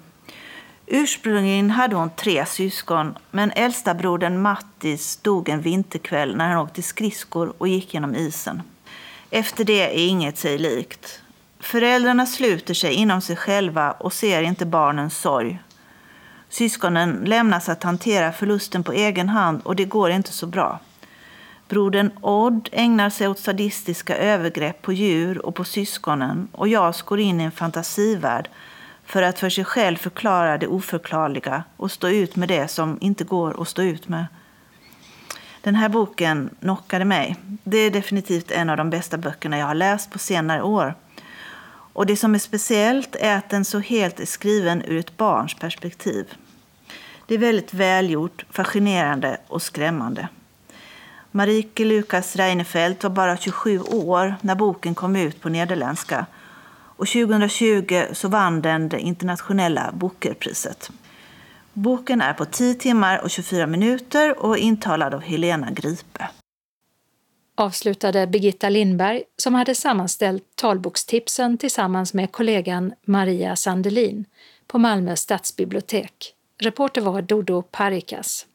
Ursprungligen hade hon tre syskon, men äldsta brodern Mattis dog en vinterkväll när han åkte skridskor och gick genom isen. Efter det är inget sig likt. Föräldrarna sluter sig inom sig själva och ser inte barnens sorg. Syskonen lämnas att hantera förlusten på egen hand och det går inte så bra. Brodern Odd ägnar sig åt sadistiska övergrepp på djur och på syskonen och jag går in i en fantasivärld för att för sig själv förklara det oförklarliga och stå ut med det som inte går att stå ut med. Den här boken knockade mig. Det är definitivt en av de bästa böckerna jag har läst på senare år. Och det som är speciellt är att den så helt är skriven ur ett barns perspektiv. Det är väldigt välgjort, fascinerande och skrämmande. Marike Lukas Reinfeldt var bara 27 år när boken kom ut på nederländska. Och 2020 så vann den det internationella Bookerpriset. Boken är på 10 timmar och 24 minuter och är intalad av Helena Gripe. Avslutade Birgitta Lindberg som hade sammanställt talbokstipsen tillsammans med kollegan Maria Sandelin på Malmö stadsbibliotek. Reporter var Dodo Parikas.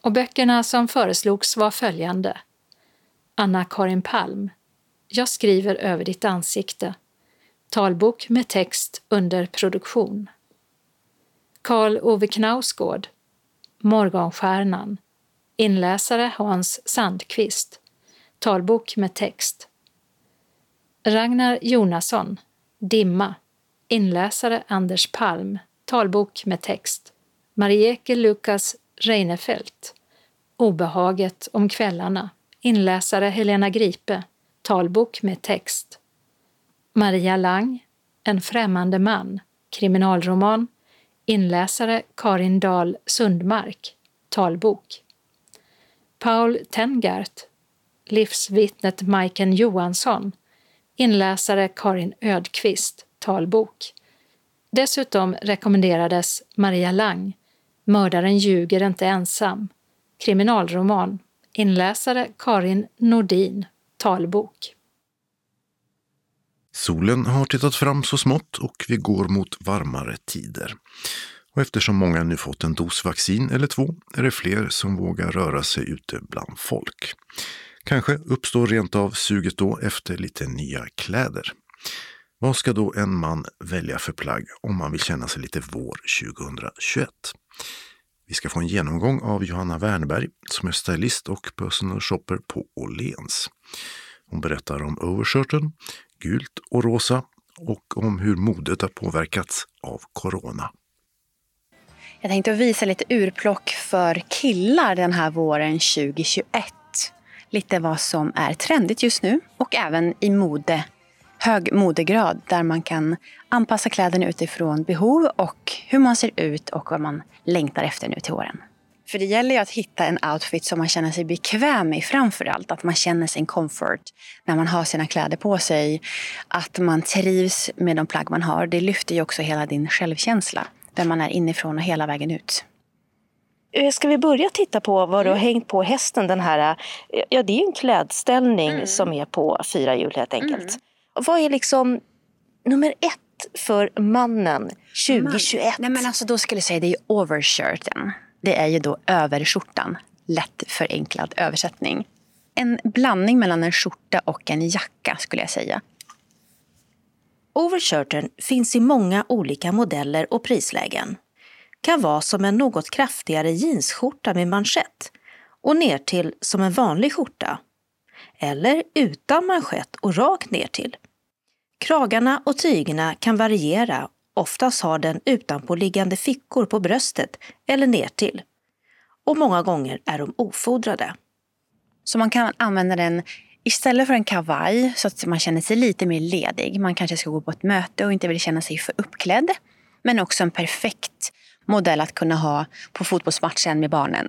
Och böckerna som föreslogs var följande. Anna-Karin Palm. Jag skriver över ditt ansikte. Talbok med text under produktion. Karl Ove Knausgård. Morgonstjärnan. Inläsare Hans Sandqvist. Talbok med text. Ragnar Jonasson. Dimma. Inläsare Anders Palm. Talbok med text. Marieke Lukas Reinefelt. Obehaget om kvällarna. Inläsare Helena Gripe. talbok med text. Maria Lang, En främmande man, kriminalroman, inläsare Karin Dahl Sundmark, talbok. Paul Tengart, livsvittnet Majken Johansson, inläsare Karin Ödqvist, talbok. Dessutom rekommenderades Maria Lang, Mördaren ljuger inte ensam, kriminalroman, inläsare Karin Nordin, talbok. Solen har tittat fram så smått och vi går mot varmare tider. Och eftersom många nu fått en dos vaccin eller två är det fler som vågar röra sig ute bland folk. Kanske uppstår rent av suget då efter lite nya kläder. Vad ska då en man välja för plagg om man vill känna sig lite vår 2021? Vi ska få en genomgång av Johanna Wernberg som är stylist och personal shopper på Åhléns. Hon berättar om overshirten, gult och rosa och om hur modet har påverkats av corona. Jag tänkte visa lite urplock för killar den här våren 2021. Lite vad som är trendigt just nu och även i mode, hög modegrad där man kan anpassa kläderna utifrån behov och hur man ser ut och vad man längtar efter nu till våren. För det gäller ju att hitta en outfit som man känner sig bekväm i framför allt. Att man känner sin comfort när man har sina kläder på sig. Att man trivs med de plagg man har. Det lyfter ju också hela din självkänsla. Vem man är inifrån och hela vägen ut. Eh, ska vi börja titta på vad du har hängt på hästen? Den här, eh, ja, det är en klädställning mm. som är på fyra hjul helt enkelt. Mm. Vad är liksom nummer ett för mannen 2021? Man. Nej, men alltså, då skulle jag säga det är overshirten. Det är ju då överskjortan. Lätt förenklad översättning. En blandning mellan en skjorta och en jacka skulle jag säga. Overshirten finns i många olika modeller och prislägen. Kan vara som en något kraftigare jeansskjorta med manschett och ner till som en vanlig skjorta. Eller utan manschett och rakt ner till. Kragarna och tygerna kan variera Oftast har den utanpåliggande fickor på bröstet eller ner till. Och många gånger är de ofodrade. Så man kan använda den istället för en kavaj så att man känner sig lite mer ledig. Man kanske ska gå på ett möte och inte vill känna sig för uppklädd. Men också en perfekt modell att kunna ha på fotbollsmatchen med barnen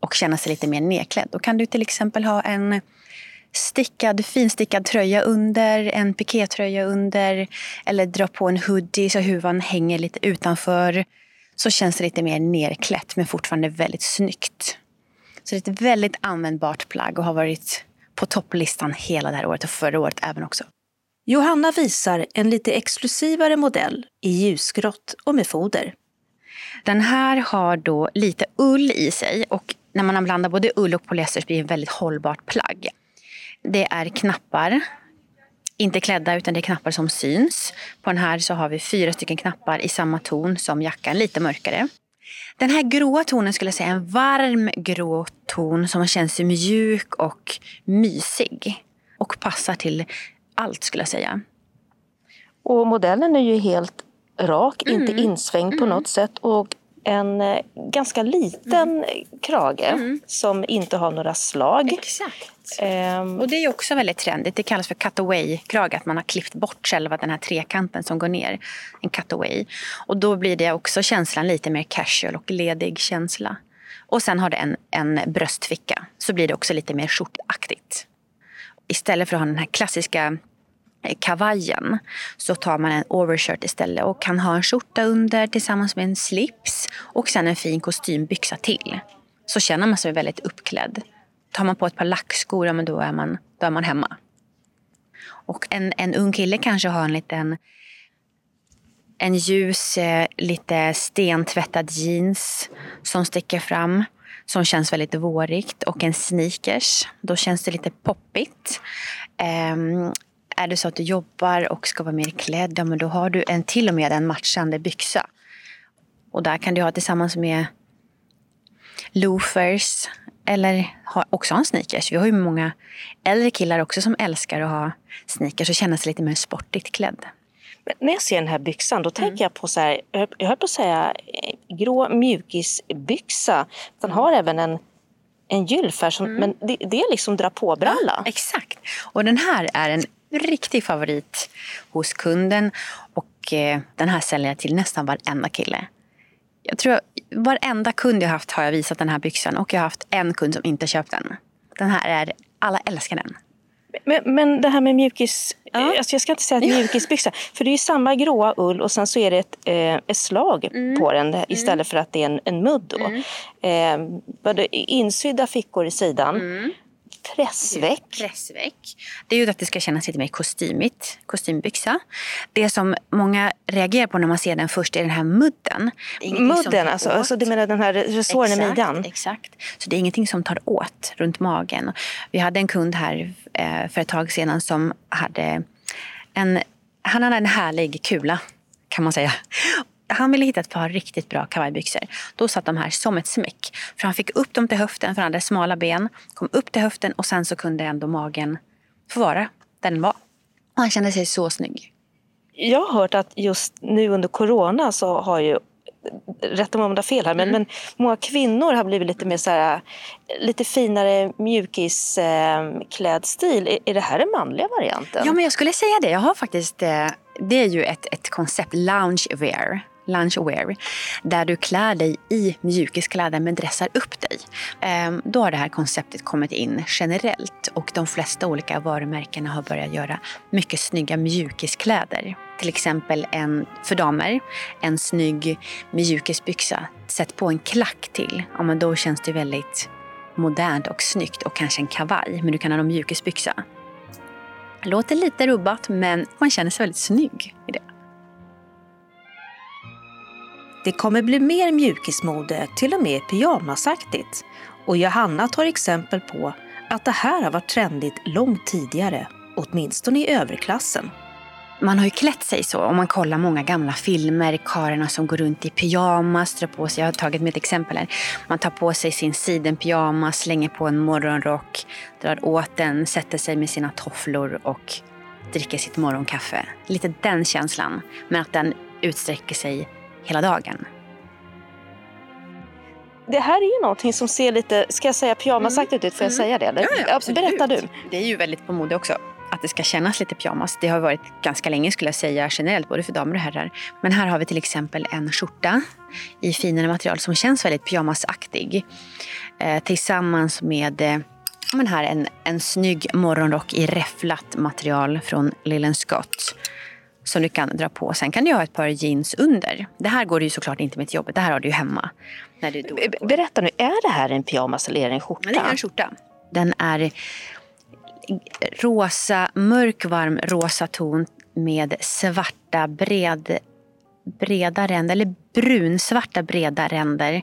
och känna sig lite mer nedklädd. Då kan du till exempel ha en stickad, finstickad tröja under, en pikétröja under eller dra på en hoodie så huvan hänger lite utanför. Så känns det lite mer nerklätt men fortfarande väldigt snyggt. Så det är ett väldigt användbart plagg och har varit på topplistan hela det här året och förra året även också. Johanna visar en lite exklusivare modell i ljusgrått och med foder. Den här har då lite ull i sig och när man blandar både ull och polyester blir det ett väldigt hållbart plagg. Det är knappar. Inte klädda, utan det är knappar som syns. På den här så har vi fyra stycken knappar i samma ton som jackan, lite mörkare. Den här gråa tonen skulle jag säga är en varm grå ton som känns mjuk och mysig. Och passar till allt skulle jag säga. Och modellen är ju helt rak, mm. inte insvängd på mm. något sätt. Och en eh, ganska liten mm. krage mm. som inte har några slag. Exakt. Um, och det är också väldigt trendigt. Det kallas för cutaway-krage, att man har klippt bort själva den här trekanten som går ner. En cutaway. Och då blir det också känslan lite mer casual och ledig känsla. Och sen har det en, en bröstficka, så blir det också lite mer skjortaktigt. Istället för att ha den här klassiska kavajen så tar man en overshirt istället och kan ha en skjorta under tillsammans med en slips och sen en fin kostymbyxa till. Så känner man sig väldigt uppklädd. Tar man på ett par lackskor, ja, men då, är man, då är man hemma. Och en, en ung kille kanske har en liten en ljus, eh, lite stentvättad jeans som sticker fram, som känns väldigt vårigt. Och en sneakers, då känns det lite poppigt. Um, är det så att du jobbar och ska vara mer klädd, ja, men då har du en, till och med en matchande byxa. Och där kan du ha tillsammans med loafers eller också ha en sneakers. Vi har ju många äldre killar också som älskar att ha sneakers och känna sig lite mer sportigt klädd. Men när jag ser den här byxan då tänker mm. jag på så här, jag höll på att säga eh, grå mjukisbyxa. Den har även en, en gylf här, som, mm. men det, det, är liksom dra på-bralla. Ja, exakt. Och den här är en riktig favorit hos kunden och eh, den här säljer jag till nästan varenda kille. Jag tror varenda kund jag haft har jag visat den här byxan och jag har haft en kund som inte köpt den. Den här är, alla älskar den. Men, men det här med mjukis, ja. alltså jag ska inte säga att mjukisbyxa, för det är samma gråa ull och sen så är det ett, eh, ett slag mm. på den istället mm. för att det är en, en mudd. Då. Mm. Eh, insydda fickor i sidan. Mm pressväck. pressväck. Det är ju att det ska kännas lite mer kostymigt, kostymbyxa. Det som många reagerar på när man ser den först är den här mudden. Mudden, alltså, alltså du menar den här resåren i midjan? Exakt. Så det är ingenting som tar åt runt magen. Vi hade en kund här eh, för ett tag sedan som hade en, han hade en härlig kula kan man säga han ville hitta ett par riktigt bra kavajbyxor. Då satt de här som ett smäck. För han fick upp dem till höften, för han hade smala ben. Kom upp till höften och sen så kunde ändå magen få vara där den var. Och han kände sig så snygg. Jag har hört att just nu under corona så har ju rätta mig om jag har fel här, men, mm. men många kvinnor har blivit lite mer så här, lite finare mjukisklädstil. Är, är det här den manliga varianten? Ja, men jag skulle säga det. Jag har faktiskt, eh, det är ju ett, ett koncept, loungewear loungewear, där du klär dig i mjukiskläder men dressar upp dig. Ehm, då har det här konceptet kommit in generellt och de flesta olika varumärkena har börjat göra mycket snygga mjukiskläder. Till exempel en, för damer, en snygg mjukisbyxa. Sätt på en klack till, ja, men då känns det väldigt modernt och snyggt och kanske en kavaj, men du kan ha en mjukisbyxa. Låter lite rubbat, men man känner sig väldigt snygg i det. Det kommer bli mer mjukismode, till och med pyjamasaktigt. Och Johanna tar exempel på att det här har varit trendigt långt tidigare, åtminstone i överklassen. Man har ju klätt sig så. Om man kollar många gamla filmer, karlarna som går runt i pyjamas, drar på sig, jag har tagit med ett exempel här. Man tar på sig sin sidenpyjamas, slänger på en morgonrock, drar åt den, sätter sig med sina tofflor och dricker sitt morgonkaffe. Lite den känslan, men att den utsträcker sig hela dagen. Det här är ju någonting som ser lite, ska jag säga pyjamasaktigt ut? Får jag mm. säga det? Eller? Ja, ja, Berätta du. Det är ju väldigt på mode också att det ska kännas lite pyjamas. Det har varit ganska länge skulle jag säga generellt, både för damer och herrar. Men här har vi till exempel en skjorta i finare material som känns väldigt pyjamasaktig. Eh, tillsammans med eh, men här en, en snygg morgonrock i räfflat material från Lillen Scott som du kan dra på. Sen kan du ha ett par jeans under. Det här går ju såklart inte med till jobbet. Det här har du ju hemma. När du då Berätta nu, är det här en pyjamas eller är det en skjorta? Det är en skjorta. Den är rosa, mörk varm rosa ton med svarta bred, breda ränder, eller brunsvarta breda ränder.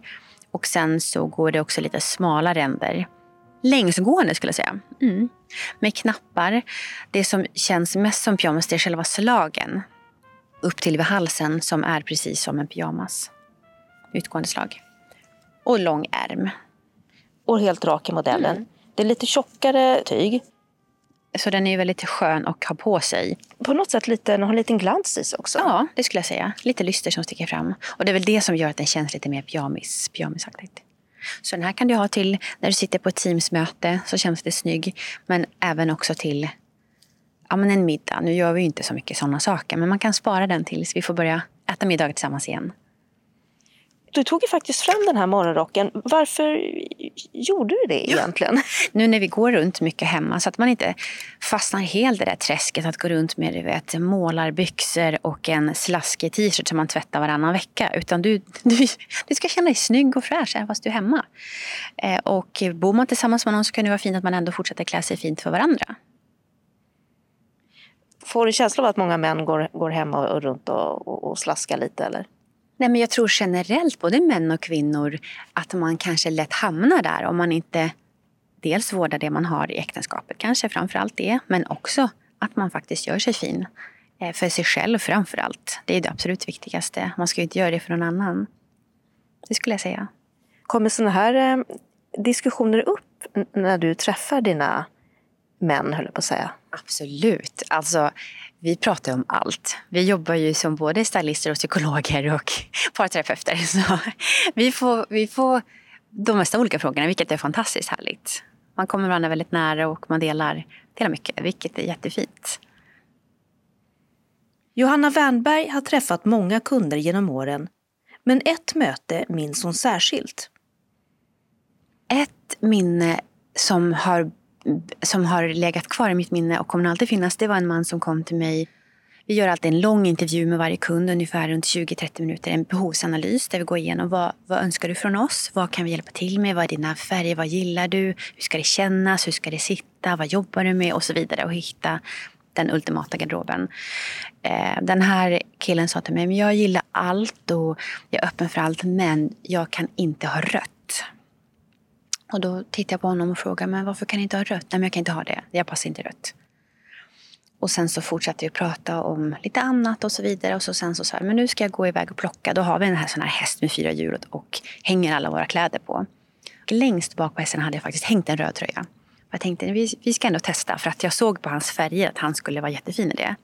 Och sen så går det också lite smala ränder längsgående skulle jag säga. Mm. Med knappar. Det som känns mest som pyjamas det är själva slagen upp till vid halsen som är precis som en pyjamas. Utgående slag. Och lång ärm. Och helt rak i modellen. Mm. Det är lite tjockare tyg. Så den är väldigt skön att ha på sig. På något sätt lite, den har en liten glans i sig också. Ja, det skulle jag säga. Lite lyster som sticker fram. Och det är väl det som gör att den känns lite mer pyjamis, pyjamisaktigt. Så den här kan du ha till när du sitter på ett Teamsmöte så känns det snygg. Men även också till ja, men en middag. Nu gör vi ju inte så mycket sådana saker men man kan spara den tills vi får börja äta middag tillsammans igen. Du tog ju faktiskt fram den här morgonrocken. Varför gjorde du det egentligen? Ja. Nu när vi går runt mycket hemma så att man inte fastnar helt i det där träsket att gå runt med du vet, målarbyxor och en slaskig t-shirt som man tvättar varannan vecka. Utan du, du, du ska känna dig snygg och fräsch även fast du är hemma. Eh, och bor man tillsammans med någon så kan det vara fint att man ändå fortsätter klä sig fint för varandra. Får du känslan av att många män går, går hemma och runt och, och, och slaskar lite? eller? Nej, men jag tror generellt, både män och kvinnor, att man kanske lätt hamnar där om man inte dels vårdar det man har i äktenskapet, kanske framför allt det, men också att man faktiskt gör sig fin. Eh, för sig själv framför allt. Det är det absolut viktigaste. Man ska ju inte göra det för någon annan. Det skulle jag säga. Kommer sådana här eh, diskussioner upp när du träffar dina män, höll jag på att säga? Absolut. Alltså, vi pratar om allt. Vi jobbar ju som både stylister och psykologer och parterapeuter. Så vi får, vi får de mesta olika frågorna, vilket är fantastiskt härligt. Man kommer varandra väldigt nära och man delar, delar mycket, vilket är jättefint. Johanna Wernberg har träffat många kunder genom åren, men ett möte minns hon särskilt. Ett minne som har, som har legat kvar i mitt minne och kommer alltid finnas, det var en man som kom till mig vi gör alltid en lång intervju med varje kund, ungefär runt 20-30 minuter. En behovsanalys där vi går igenom vad, vad önskar du från oss? Vad kan vi hjälpa till med? Vad är dina färger? Vad gillar du? Hur ska det kännas? Hur ska det sitta? Vad jobbar du med? Och så vidare. Och hitta den ultimata garderoben. Eh, den här killen sa till mig, men jag gillar allt och jag är öppen för allt, men jag kan inte ha rött. Och då tittade jag på honom och frågade, men varför kan jag inte ha rött? Nej, men jag kan inte ha det. Jag passar inte rött. Och sen så fortsatte vi prata om lite annat och så vidare. Och så sen så sa jag, men nu ska jag gå iväg och plocka. Då har vi en här, sån här häst med fyra hjul och hänger alla våra kläder på. Och längst bak på hästen hade jag faktiskt hängt en röd tröja. Jag tänkte, vi, vi ska ändå testa. För att jag såg på hans färger att han skulle vara jättefin i det.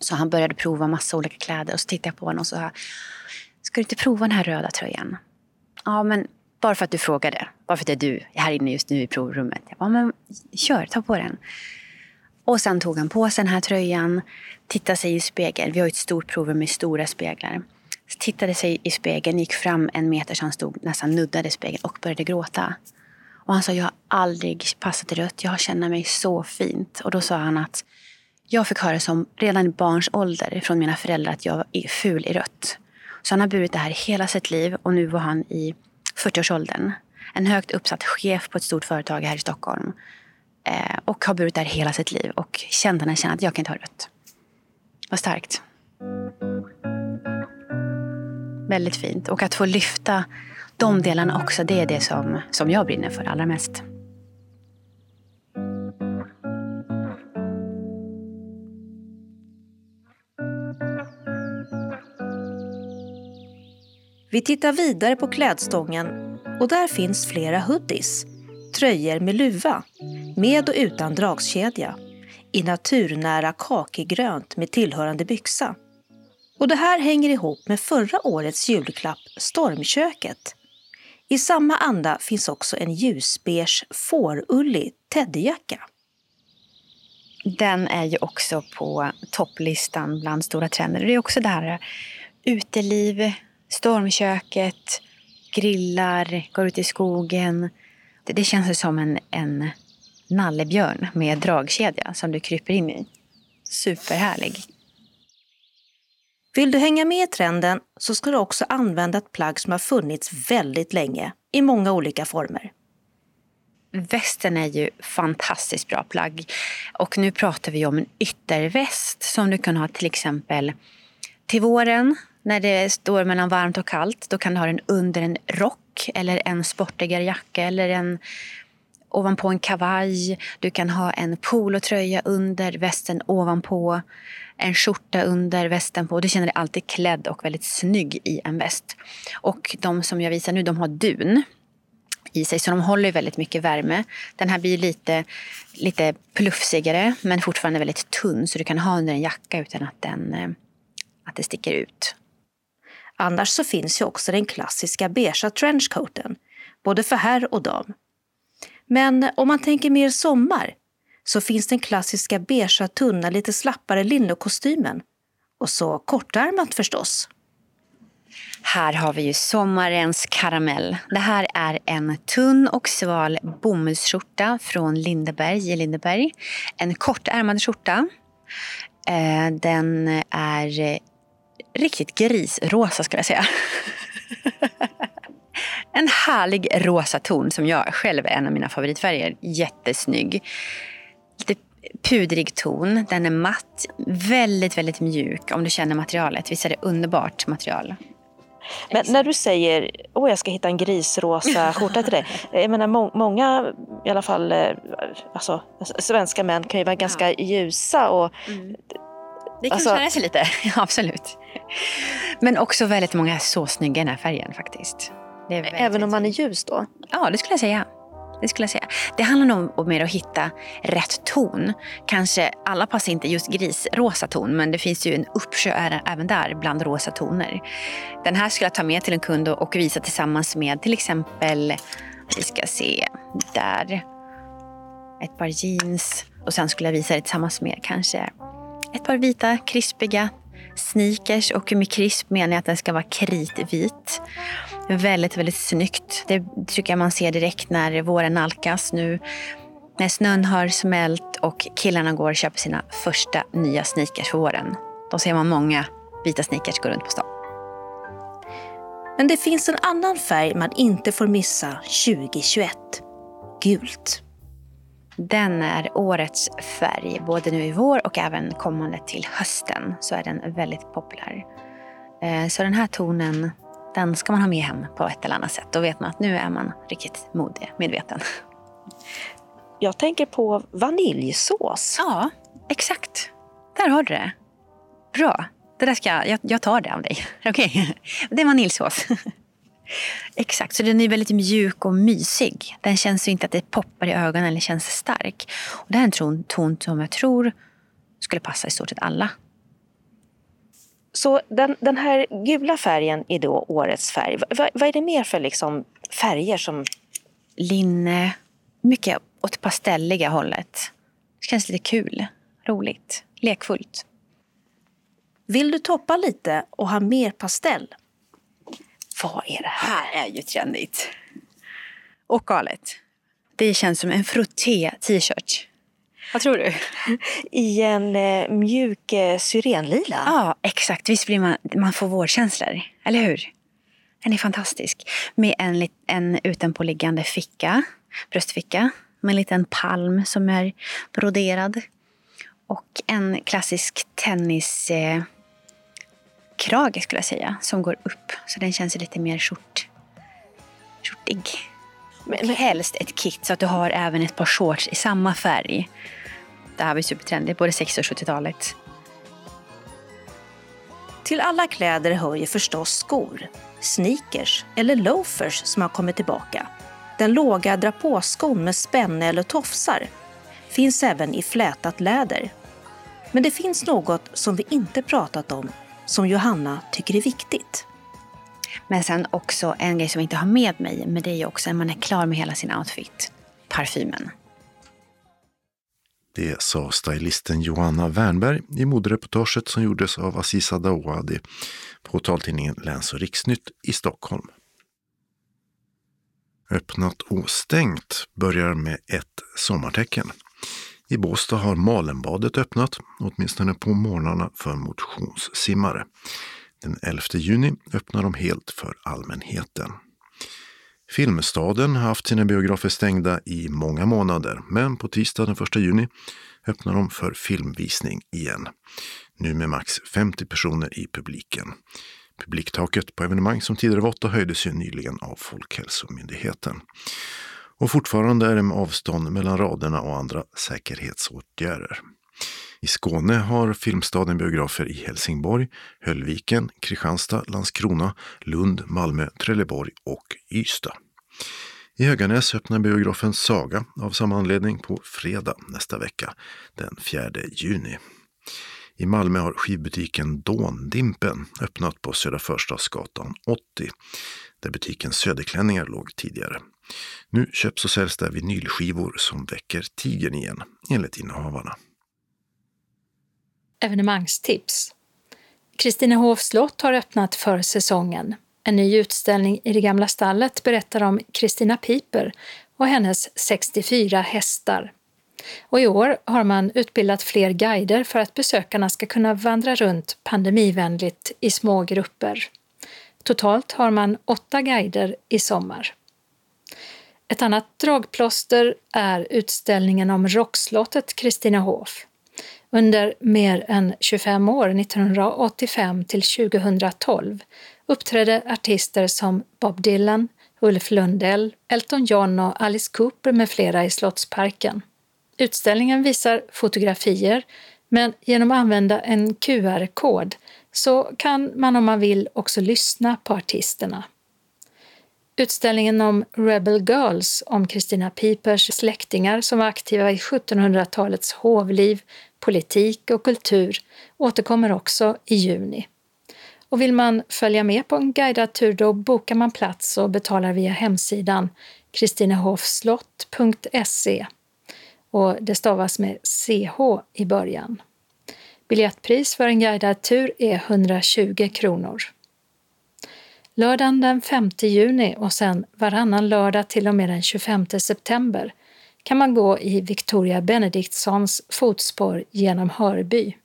Så han började prova massa olika kläder. Och så tittade jag på honom och sa, ska du inte prova den här röda tröjan? Ja, men bara för att du frågade. Bara för att det är du här inne just nu i provrummet. Jag bara, men kör, ta på den. Och sen tog han på sig den här tröjan, tittade sig i spegeln. Vi har ett stort provrum med stora speglar. Så tittade sig i spegeln, gick fram en meter så han stod nästan nuddade spegeln och började gråta. Och han sa, jag har aldrig passat i rött, jag känner mig så fint. Och då sa han att jag fick höra som redan i barns ålder från mina föräldrar att jag är ful i rött. Så han har burit det här hela sitt liv och nu var han i 40-årsåldern. En högt uppsatt chef på ett stort företag här i Stockholm. Eh, och har burit där hela sitt liv och kände när jag kände att jag kan inte ha rött. Vad starkt. Väldigt fint. Och att få lyfta de delarna också, det är det som, som jag brinner för allra mest. Vi tittar vidare på klädstången och där finns flera hoodies, tröjor med luva med och utan dragskedja, i naturnära kakigrönt med tillhörande byxa. Och det här hänger ihop med förra årets julklapp Stormköket. I samma anda finns också en ljusbeige fårullig teddyjacka. Den är ju också på topplistan bland stora trender. Det är också det här uteliv, stormköket, grillar, går ut i skogen. Det, det känns som en, en nallebjörn med dragkedja som du kryper in i. Superhärlig. Vill du hänga med i trenden så ska du också använda ett plagg som har funnits väldigt länge, i många olika former. Västen är ju fantastiskt bra plagg. Och nu pratar vi om en ytterväst som du kan ha till exempel till våren när det står mellan varmt och kallt. Då kan du ha den under en rock eller en sportigare jacka eller en ovanpå en kavaj. Du kan ha en polotröja under, västen ovanpå. En skjorta under, västen på. Du känner dig alltid klädd och väldigt snygg i en väst. Och de som jag visar nu, de har dun i sig, så de håller väldigt mycket värme. Den här blir lite, lite plufsigare, men fortfarande väldigt tunn, så du kan ha under en jacka utan att, den, eh, att det sticker ut. Annars så finns ju också den klassiska beigea trenchcoaten, både för herr och dam. Men om man tänker mer sommar så finns den klassiska beigea, tunna, lite slappare linnekostymen. Och så kortärmat förstås. Här har vi ju sommarens karamell. Det här är en tunn och sval bomullsskjorta från Lindeberg i Lindeberg. En kortärmad skjorta. Eh, den är riktigt grisrosa skulle jag säga. En härlig rosa ton som jag själv är en av mina favoritfärger. Jättesnygg. Lite pudrig ton. Den är matt. Väldigt, väldigt mjuk om du känner materialet. Visst är det underbart material? Men när du säger oh, jag ska hitta en grisrosa skjorta till dig. Jag menar, må många, i alla fall eh, alltså, svenska män kan ju vara ganska ja. ljusa. Och, mm. Det kan alltså, känna sig lite, absolut. Men också väldigt många så snygga i den här färgen faktiskt. Även om man är ljus då? Ja, det skulle jag säga. Det skulle jag säga. Det handlar nog om mer att hitta rätt ton. Kanske alla passar inte just grisrosa ton, men det finns ju en uppsjö även där bland rosa toner. Den här skulle jag ta med till en kund och visa tillsammans med till exempel, vi ska se, där. Ett par jeans och sen skulle jag visa det tillsammans med kanske ett par vita krispiga sneakers och med krisp menar jag att den ska vara kritvit. Väldigt, väldigt snyggt. Det tycker jag man ser direkt när våren nalkas nu. När snön har smält och killarna går och köper sina första nya sneakers för våren. Då ser man många vita sneakers gå runt på stan. Men det finns en annan färg man inte får missa 2021. Gult. Den är årets färg, både nu i vår och även kommande till hösten så är den väldigt populär. Eh, så den här tonen, den ska man ha med hem på ett eller annat sätt. Då vet man att nu är man riktigt modig, medveten. Jag tänker på vaniljsås. Ja, exakt. Där har du det. Bra. Det där ska jag, jag tar det av dig. Okej, okay. det är vaniljsås. Exakt, så den är väldigt mjuk och mysig. Den känns ju inte att det poppar i ögonen eller känns stark. Och det här är en ton, ton som jag tror skulle passa i stort sett alla. Så den, den här gula färgen är då årets färg. Va, vad är det mer för liksom färger som... Linne, mycket åt pastelliga hållet. Det känns lite kul, roligt, lekfullt. Vill du toppa lite och ha mer pastell? Vad är det här? här är ju trendigt. Och galet. Det känns som en frotté t-shirt. Vad tror du? I en eh, mjuk eh, syrenlila? Ja, exakt. Visst blir man, man får vårkänslor, eller hur? Den är fantastisk. Med en, en utanpåliggande ficka, bröstficka, med en liten palm som är broderad. Och en klassisk tennis... Eh, krage skulle jag säga, som går upp. Så den känns lite mer skjort, skjortig. Men, men helst ett kit så att du har även ett par shorts i samma färg. Det här var supertrendigt, både 60 och 70-talet. Till alla kläder hör ju förstås skor, sneakers eller loafers som har kommit tillbaka. Den låga drapåskon med spänne eller tofsar finns även i flätat läder. Men det finns något som vi inte pratat om som Johanna tycker är viktigt. Men sen också en grej som jag inte har med mig, men det är ju också när man är klar med hela sin outfit. Parfymen. Det sa stylisten Johanna Wernberg i modereportaget som gjordes av Aziza Dawadi på taltidningen Läns och riksnytt i Stockholm. Öppnat och stängt börjar med ett sommartecken. I Båstad har Malenbadet öppnat, åtminstone på morgnarna för motionssimmare. Den 11 juni öppnar de helt för allmänheten. Filmstaden har haft sina biografer stängda i många månader, men på tisdag den 1 juni öppnar de för filmvisning igen. Nu med max 50 personer i publiken. Publiktaket på evenemang som tidigare var 8 höjdes ju nyligen av Folkhälsomyndigheten. Och fortfarande är det med avstånd mellan raderna och andra säkerhetsåtgärder. I Skåne har Filmstaden biografer i Helsingborg, Höllviken, Kristianstad, Landskrona, Lund, Malmö, Trelleborg och Ystad. I Höganäs öppnar biografen Saga av samma anledning på fredag nästa vecka, den 4 juni. I Malmö har skivbutiken Dåndimpen öppnat på Södra Förstadsgatan 80, där butiken Söderklänningar låg tidigare. Nu köps och säljs där vinylskivor som väcker tigern igen, enligt innehavarna. Evenemangstips. Kristinehovs slott har öppnat för säsongen. En ny utställning i det gamla stallet berättar om Kristina Piper och hennes 64 hästar. Och i år har man utbildat fler guider för att besökarna ska kunna vandra runt pandemivänligt i små grupper. Totalt har man åtta guider i sommar. Ett annat dragplåster är utställningen om rockslottet Kristinehof. Under mer än 25 år, 1985 till 2012, uppträdde artister som Bob Dylan, Ulf Lundell, Elton John och Alice Cooper med flera i Slottsparken. Utställningen visar fotografier, men genom att använda en QR-kod så kan man om man vill också lyssna på artisterna. Utställningen om Rebel Girls om Christina Pipers släktingar som var aktiva i 1700-talets hovliv, politik och kultur återkommer också i juni. Och vill man följa med på en guidad tur då bokar man plats och betalar via hemsidan kristinehofslott.se och det stavas med CH i början. Biljettpris för en guidad tur är 120 kronor. Lördagen den 5 juni och sen varannan lördag till och med den 25 september kan man gå i Victoria Benediktssons fotspår genom Hörby.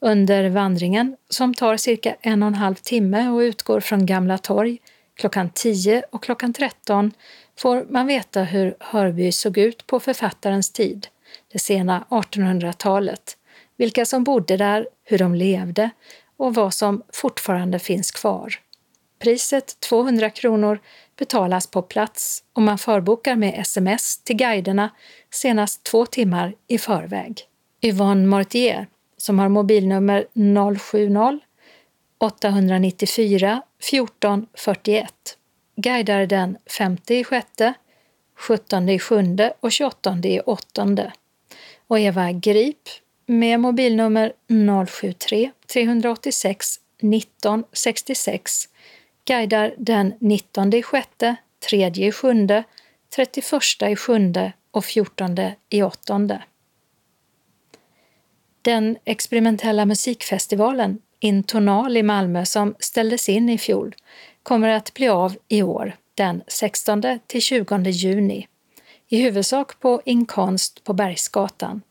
Under vandringen, som tar cirka en och en halv timme och utgår från Gamla torg klockan 10 och klockan 13, får man veta hur Hörby såg ut på författarens tid, det sena 1800-talet, vilka som bodde där, hur de levde och vad som fortfarande finns kvar. Priset 200 kronor betalas på plats och man förbokar med sms till guiderna senast två timmar i förväg. Yvonne Mortier, som har mobilnummer 070 894 14 41, guidar den 5 6, 17 7 och 28 8. Och Eva Grip med mobilnummer 073 386 19 66 guidar den 19 i sjätte, 3 i sjunde, 31 i sjunde och 14 i åttonde. Den experimentella musikfestivalen Intonal i Malmö som ställdes in i fjol kommer att bli av i år den 16 till 20 juni, i huvudsak på Inkonst på Bergsgatan.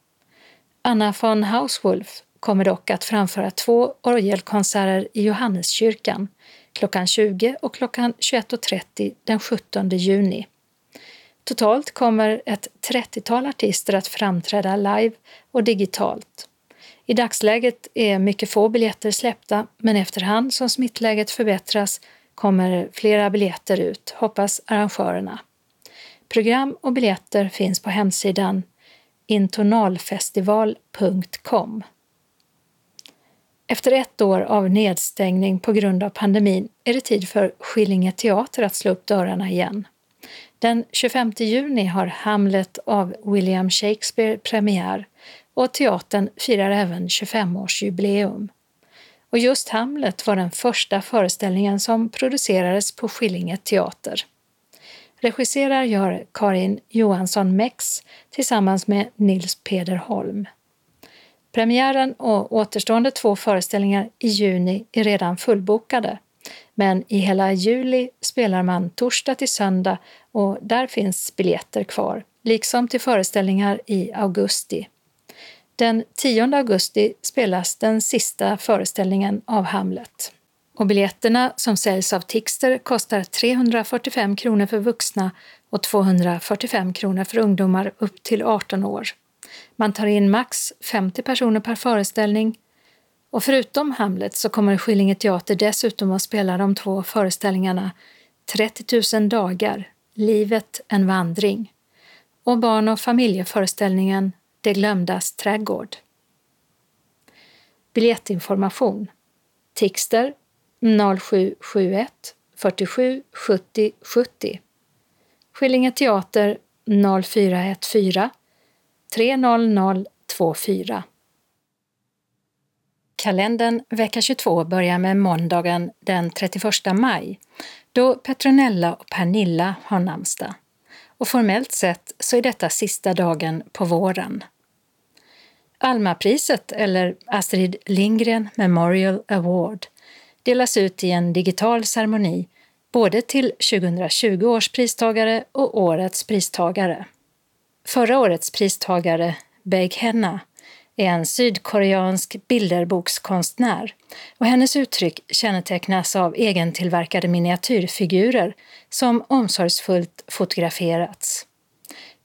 Anna von Hauswolf kommer dock att framföra två orgelkonserter i Johanneskyrkan klockan 20 och klockan 21.30 den 17 juni. Totalt kommer ett 30-tal artister att framträda live och digitalt. I dagsläget är mycket få biljetter släppta, men efterhand som smittläget förbättras kommer flera biljetter ut, hoppas arrangörerna. Program och biljetter finns på hemsidan intonalfestival.com. Efter ett år av nedstängning på grund av pandemin är det tid för Skillinge teater att slå upp dörrarna igen. Den 25 juni har Hamlet av William Shakespeare premiär och teatern firar även 25-årsjubileum. Och just Hamlet var den första föreställningen som producerades på Skillinge teater. Regisserar gör Karin Johansson Mex tillsammans med Nils Peder Holm. Premiären och återstående två föreställningar i juni är redan fullbokade. Men i hela juli spelar man torsdag till söndag och där finns biljetter kvar, liksom till föreställningar i augusti. Den 10 augusti spelas den sista föreställningen av Hamlet. Och biljetterna som säljs av Tixter kostar 345 kronor för vuxna och 245 kronor för ungdomar upp till 18 år. Man tar in max 50 personer per föreställning. Och förutom Hamlet så kommer Skillinge teater dessutom att spela de två föreställningarna 30 000 dagar, Livet en vandring. Och barn och familjeföreställningen Det glömdas trädgård. Biljettinformation. Tixter 0771 47 70 70 Skillinge teater 0414 30024. Kalendern vecka 22 börjar med måndagen den 31 maj då Petronella och Pernilla har namnsdag. Och formellt sett så är detta sista dagen på våren. Almapriset, eller Astrid Lindgren Memorial Award, delas ut i en digital ceremoni både till 2020 års pristagare och årets pristagare. Förra årets pristagare, Baek Henna, är en sydkoreansk bilderbokskonstnär och hennes uttryck kännetecknas av egentillverkade miniatyrfigurer som omsorgsfullt fotograferats.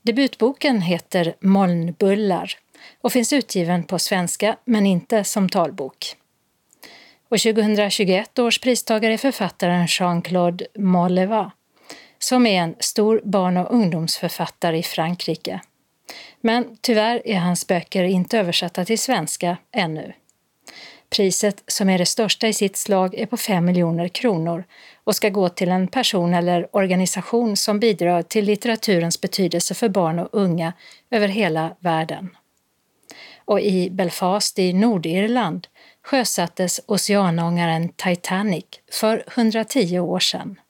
Debutboken heter Molnbullar och finns utgiven på svenska men inte som talbok. Och 2021 års pristagare är författaren Jean-Claude Molleva som är en stor barn och ungdomsförfattare i Frankrike. Men tyvärr är hans böcker inte översatta till svenska ännu. Priset, som är det största i sitt slag, är på 5 miljoner kronor och ska gå till en person eller organisation som bidrar till litteraturens betydelse för barn och unga över hela världen. Och i Belfast i Nordirland sjösattes oceanångaren Titanic för 110 år sedan.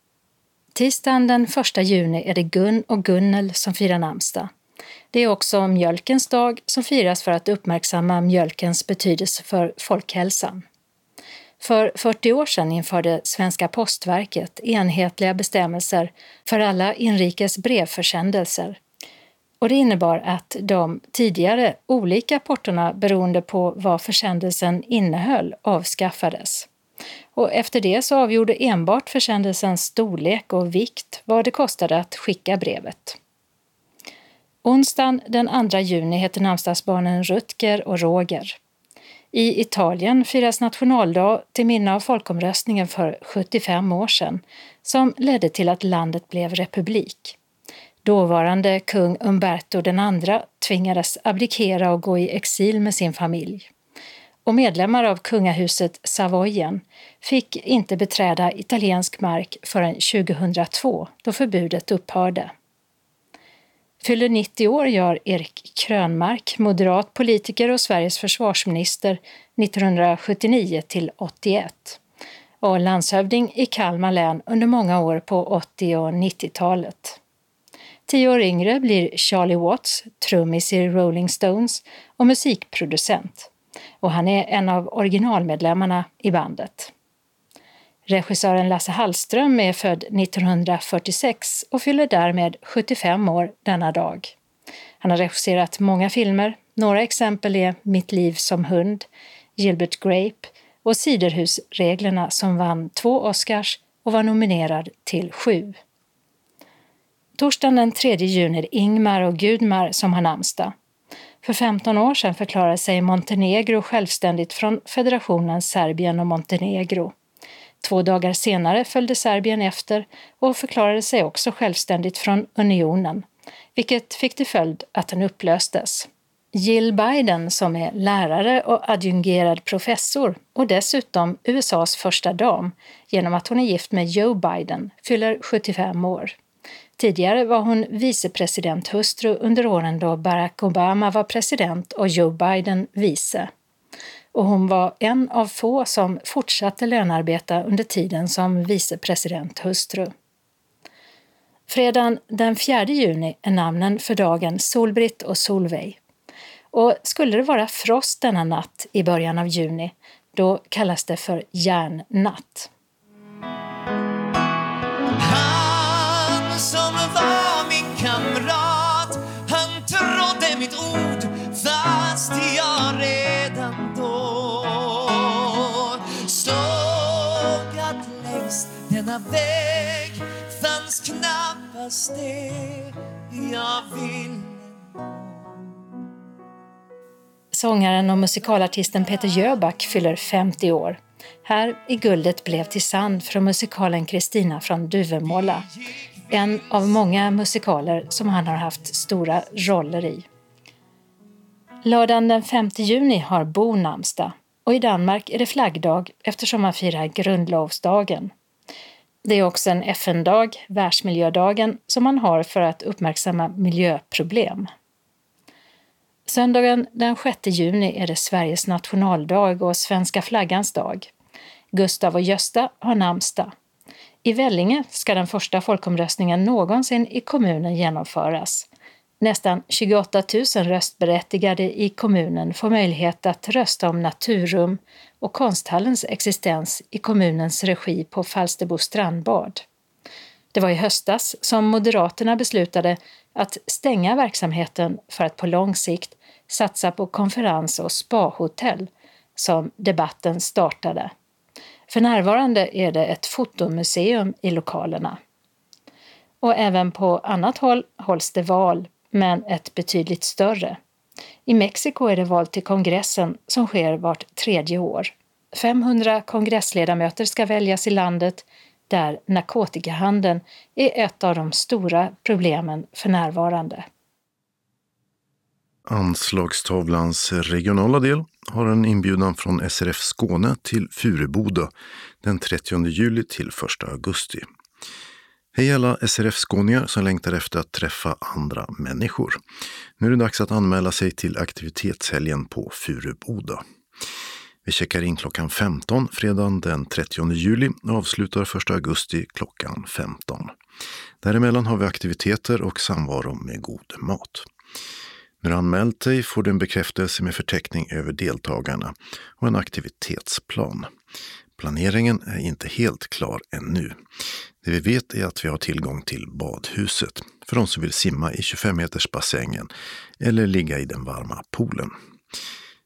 Tisdagen den 1 juni är det Gun och Gunnel som firar namnsdag. Det är också mjölkens dag som firas för att uppmärksamma mjölkens betydelse för folkhälsan. För 40 år sedan införde Svenska postverket enhetliga bestämmelser för alla inrikes brevförsändelser. Och det innebar att de tidigare olika portorna beroende på vad försändelsen innehöll avskaffades. Och efter det så avgjorde enbart försändelsens storlek och vikt vad det kostade att skicka brevet. Onsdagen den 2 juni heter namnsdagsbarnen Rutger och Roger. I Italien firas nationaldag till minne av folkomröstningen för 75 år sedan som ledde till att landet blev republik. Dåvarande kung Umberto II tvingades abdikera och gå i exil med sin familj. Och medlemmar av kungahuset Savoyen fick inte beträda italiensk mark förrän 2002 då förbudet upphörde. Fyller 90 år gör Erik Krönmark, moderat politiker och Sveriges försvarsminister 1979 till 81 och landshövding i Kalmar län under många år på 80 och 90-talet. Tio år yngre blir Charlie Watts, trummis i Rolling Stones och musikproducent. Och han är en av originalmedlemmarna i bandet. Regissören Lasse Hallström är född 1946 och fyller därmed 75 år denna dag. Han har regisserat många filmer. Några exempel är Mitt liv som hund, Gilbert Grape och Siderhusreglerna som vann två Oscars och var nominerad till sju. Torsdagen den 3 juni är det Ingmar och Gudmar som har namnsdag. För 15 år sedan förklarade sig Montenegro självständigt från federationen Serbien och Montenegro. Två dagar senare följde Serbien efter och förklarade sig också självständigt från unionen, vilket fick till följd att den upplöstes. Jill Biden, som är lärare och adjungerad professor och dessutom USAs första dam genom att hon är gift med Joe Biden, fyller 75 år. Tidigare var hon vicepresidenthustru under åren då Barack Obama var president och Joe Biden vice och hon var en av få som fortsatte lönarbeta under tiden som vicepresidenthustru. Fredagen den 4 juni är namnen för dagen Solbritt och Solveig. Och skulle det vara frost denna natt i början av juni, då kallas det för järnnatt. Denna väg fanns knappast det jag ville Sångaren och musikalartisten Peter Jöback fyller 50 år. Här i Guldet blev till sand från musikalen Kristina från Duvemåla. En av många musikaler som han har haft stora roller i. Lördagen den 5 juni har Bo namnsdag och i Danmark är det flaggdag eftersom man firar grundlovsdagen. Det är också en FN-dag, Världsmiljödagen, som man har för att uppmärksamma miljöproblem. Söndagen den 6 juni är det Sveriges nationaldag och svenska flaggans dag. Gustav och Gösta har namnsdag. I Vellinge ska den första folkomröstningen någonsin i kommunen genomföras. Nästan 28 000 röstberättigade i kommunen får möjlighet att rösta om naturrum och konsthallens existens i kommunens regi på Falsterbo strandbad. Det var i höstas som Moderaterna beslutade att stänga verksamheten för att på lång sikt satsa på konferens och spahotell som debatten startade. För närvarande är det ett fotomuseum i lokalerna. Och även på annat håll hålls det val men ett betydligt större. I Mexiko är det val till kongressen som sker vart tredje år. 500 kongressledamöter ska väljas i landet där narkotikahandeln är ett av de stora problemen för närvarande. Anslagstavlans regionala del har en inbjudan från SRF Skåne till Fureboda den 30 juli till 1 augusti. Hej alla SRF-skåningar som längtar efter att träffa andra människor. Nu är det dags att anmäla sig till aktivitetshelgen på Furuboda. Vi checkar in klockan 15 fredagen den 30 juli och avslutar 1 augusti klockan 15. Däremellan har vi aktiviteter och samvaro med god mat. När du anmält dig får du en bekräftelse med förteckning över deltagarna och en aktivitetsplan. Planeringen är inte helt klar ännu. Det vi vet är att vi har tillgång till badhuset för de som vill simma i 25 meters bassängen eller ligga i den varma poolen.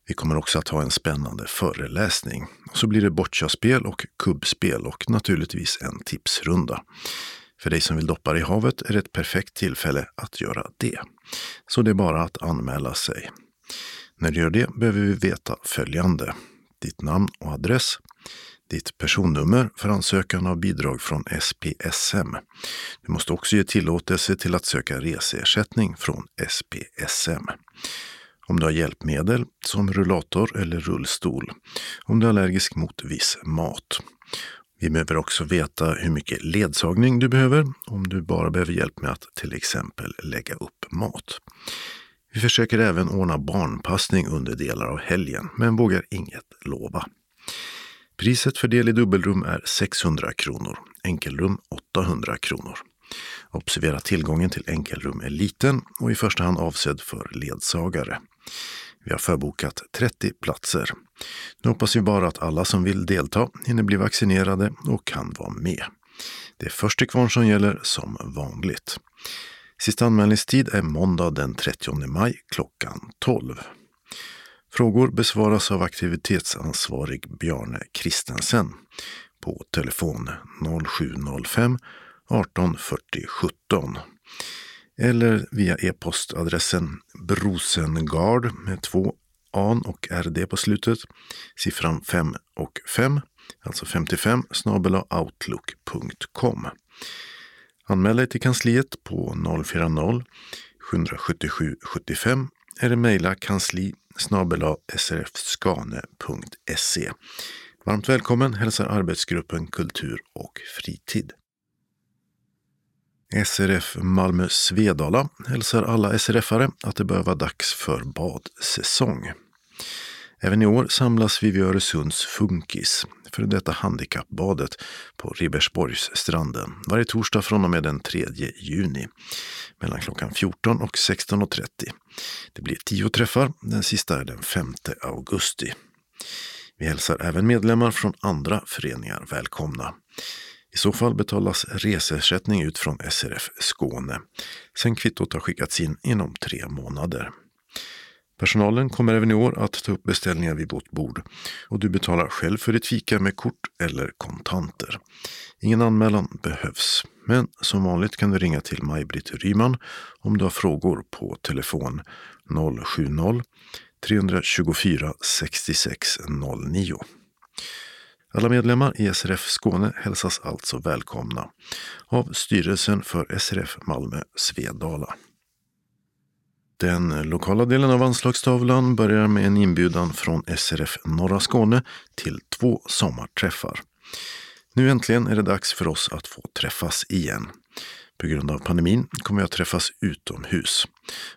Vi kommer också att ha en spännande föreläsning. Så blir det bocciaspel och kubbspel och naturligtvis en tipsrunda. För dig som vill doppa dig i havet är det ett perfekt tillfälle att göra det. Så det är bara att anmäla sig. När du gör det behöver vi veta följande. Ditt namn och adress, ditt personnummer för ansökan av bidrag från SPSM. Du måste också ge tillåtelse till att söka reseersättning från SPSM. Om du har hjälpmedel som rullator eller rullstol. Om du är allergisk mot viss mat. Vi behöver också veta hur mycket ledsagning du behöver om du bara behöver hjälp med att till exempel lägga upp mat. Vi försöker även ordna barnpassning under delar av helgen, men vågar inget lova. Priset för del i dubbelrum är 600 kronor, enkelrum 800 kronor. Observera tillgången till enkelrum är liten och i första hand avsedd för ledsagare. Vi har förbokat 30 platser. Nu hoppas vi bara att alla som vill delta hinner bli vaccinerade och kan vara med. Det är först till kvarn som gäller som vanligt. Sista anmälningstid är måndag den 30 maj klockan 12. Frågor besvaras av aktivitetsansvarig Bjarne Kristensen på telefon 0705 18 40 17 eller via e-postadressen brosengard med två an och rd på slutet, siffran 5 och 5, alltså 55 snabel outlook.com. Anmäl dig till kansliet på 040 777 75 eller mejla kansli snabel srfskane.se. Varmt välkommen hälsar arbetsgruppen Kultur och fritid. SRF Malmö Svedala hälsar alla SRF-are att det börjar vara dags för badsäsong. Även i år samlas vi vid Öresunds Funkis, för detta handikappbadet på Ribersborgsstranden, varje torsdag från och med den 3 juni mellan klockan 14 och 16.30. Det blir tio träffar, den sista är den 5 augusti. Vi hälsar även medlemmar från andra föreningar välkomna. I så fall betalas reseersättning ut från SRF Skåne. Sen kvittot har skickats in inom tre månader. Personalen kommer även i år att ta upp beställningar vid vårt bord och du betalar själv för ditt fika med kort eller kontanter. Ingen anmälan behövs, men som vanligt kan du ringa till Maj-Britt Ryman om du har frågor på telefon 070-324 6609. Alla medlemmar i SRF Skåne hälsas alltså välkomna av styrelsen för SRF Malmö Svedala. Den lokala delen av anslagstavlan börjar med en inbjudan från SRF Norra Skåne till två sommarträffar. Nu äntligen är det dags för oss att få träffas igen. På grund av pandemin kommer vi att träffas utomhus.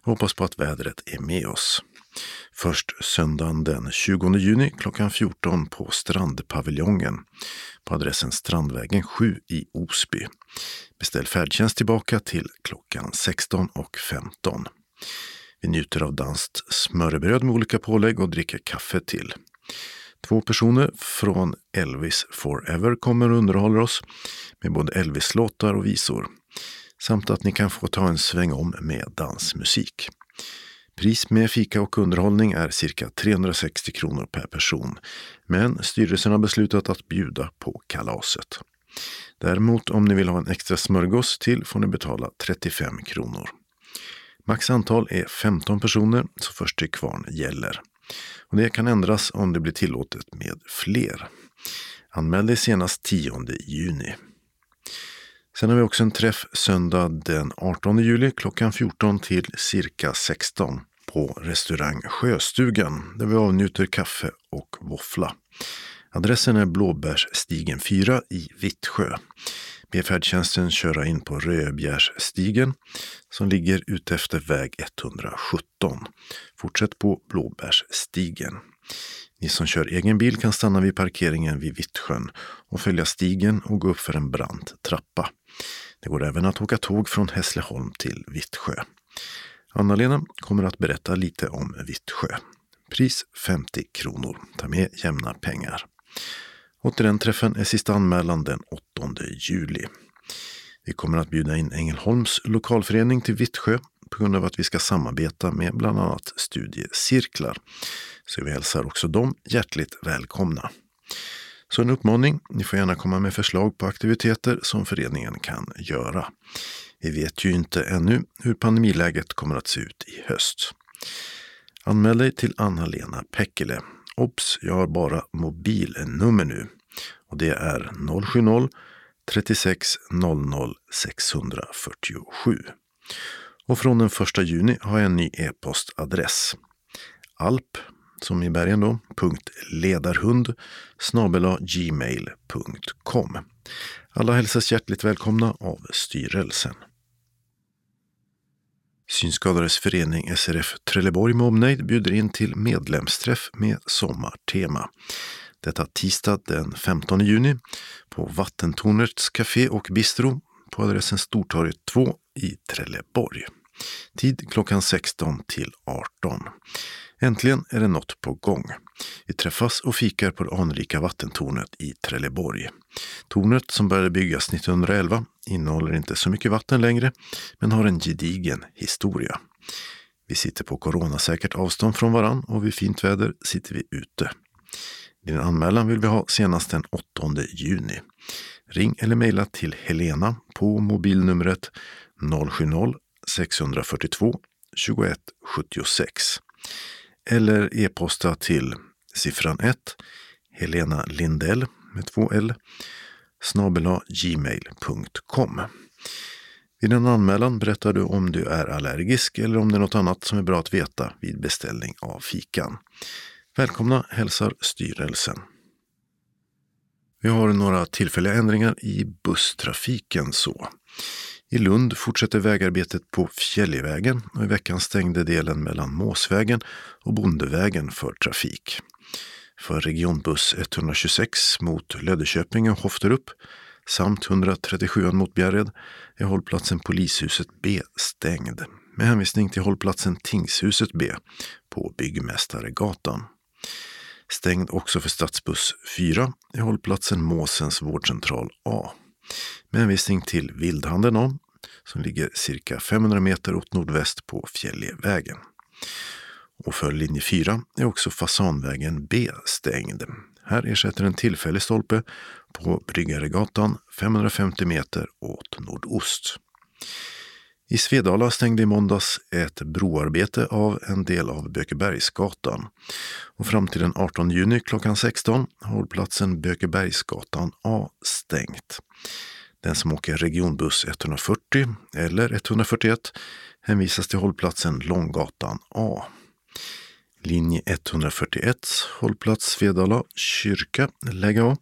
Jag hoppas på att vädret är med oss. Först söndagen den 20 juni klockan 14 på Strandpaviljongen på adressen Strandvägen 7 i Osby. Beställ färdtjänst tillbaka till klockan 16.15. Vi njuter av danskt smörrebröd med olika pålägg och dricker kaffe till. Två personer från Elvis Forever kommer och underhåller oss med både Elvis-låtar och visor. Samt att ni kan få ta en sväng om med dansmusik. Pris med fika och underhållning är cirka 360 kronor per person. Men styrelsen har beslutat att bjuda på kalaset. Däremot om ni vill ha en extra smörgås till får ni betala 35 kronor. Max antal är 15 personer, så först till kvarn gäller. Och det kan ändras om det blir tillåtet med fler. Anmäl dig senast 10 juni. Sen har vi också en träff söndag den 18 juli klockan 14 till cirka 16 på restaurang Sjöstugan där vi avnjuter kaffe och våffla. Adressen är Blåbärsstigen 4 i Vittsjö. Be färdtjänsten köra in på Röbjärsstigen som ligger utefter väg 117. Fortsätt på Blåbärsstigen. Ni som kör egen bil kan stanna vid parkeringen vid Vittsjön och följa stigen och gå upp för en brant trappa. Det går även att åka tåg från Hässleholm till Vittsjö. Anna-Lena kommer att berätta lite om Vittsjö. Pris 50 kronor. Ta med jämna pengar. Och till den träffen är sista anmälan den 8 juli. Vi kommer att bjuda in Ängelholms lokalförening till Vittsjö på grund av att vi ska samarbeta med bland annat studiecirklar. Så vi hälsar också dem hjärtligt välkomna. Så en uppmaning, ni får gärna komma med förslag på aktiviteter som föreningen kan göra. Vi vet ju inte ännu hur pandemiläget kommer att se ut i höst. Anmäl dig till Anna-Lena Pekkele. Ops, jag har bara mobilnummer nu. Och det är 070-36 00 647. Och från den 1 juni har jag en ny e-postadress. alp som i bergen då, ledarhund gmail.com. Alla hälsas hjärtligt välkomna av styrelsen. Synskadades förening SRF Trelleborg med omnejd bjuder in till medlemsträff med sommartema. Detta tisdag den 15 juni på Vattentornets Café och Bistro på adressen Stortorget 2 i Trelleborg. Tid klockan 16 till 18. Äntligen är det något på gång. Vi träffas och fikar på det anrika vattentornet i Trelleborg. Tornet som började byggas 1911 innehåller inte så mycket vatten längre, men har en gedigen historia. Vi sitter på coronasäkert avstånd från varann och vid fint väder sitter vi ute. Din anmälan vill vi ha senast den 8 juni. Ring eller mejla till Helena på mobilnumret 070-642 2176 eller e-posta till siffran 1 Helena Lindell med två L snabela gmail.com. Vid en anmälan berättar du om du är allergisk eller om det är något annat som är bra att veta vid beställning av fikan. Välkomna hälsar styrelsen. Vi har några tillfälliga ändringar i busstrafiken så. I Lund fortsätter vägarbetet på Fjällivägen och i veckan stängde delen mellan Måsvägen och Bondevägen för trafik. För regionbuss 126 mot Löddeköping och Hofterup samt 137 mot Bjärred är hållplatsen Polishuset B stängd med hänvisning till hållplatsen Tingshuset B på Byggmästaregatan. Stängd också för stadsbuss 4 är hållplatsen Måsens vårdcentral A med hänvisning till Vildhandeln A som ligger cirka 500 meter åt nordväst på Fjällevägen. Och för linje 4 är också Fasanvägen B stängd. Här ersätter en tillfällig stolpe på Bryggaregatan 550 meter åt nordost. I Svedala stängde i måndags ett broarbete av en del av Bökebergsgatan. Och fram till den 18 juni klockan 16 har hållplatsen Bökebergsgatan A stängt. Den som åker regionbuss 140 eller 141 hänvisas till hållplatsen Långgatan A. Linje 141, hållplats Svedala kyrka, läge A,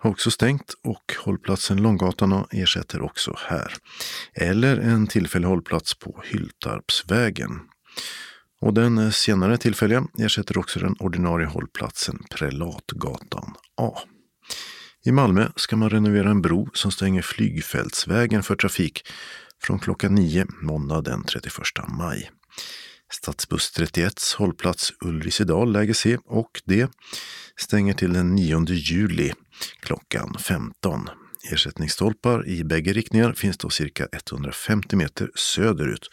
har också stängt och hållplatsen Långgatan A ersätter också här. Eller en tillfällig hållplats på Hyltarpsvägen. Och den senare tillfälliga ersätter också den ordinarie hållplatsen Prelatgatan A. I Malmö ska man renovera en bro som stänger flygfältsvägen för trafik från klockan 9 måndag den 31 maj. Stadsbuss 31 hållplats Ulricedal läge C och D stänger till den 9 juli klockan 15. Ersättningsstolpar i bägge riktningar finns då cirka 150 meter söderut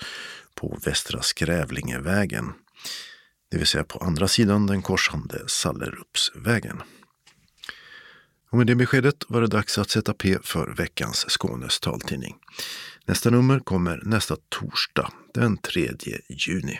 på Västra Skrävlingevägen. Det vill säga på andra sidan den korsande Sallerupsvägen. Och med det beskedet var det dags att sätta P för veckans Skånes taltidning. Nästa nummer kommer nästa torsdag, den 3 juni.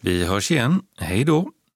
Vi hörs igen. Hej då!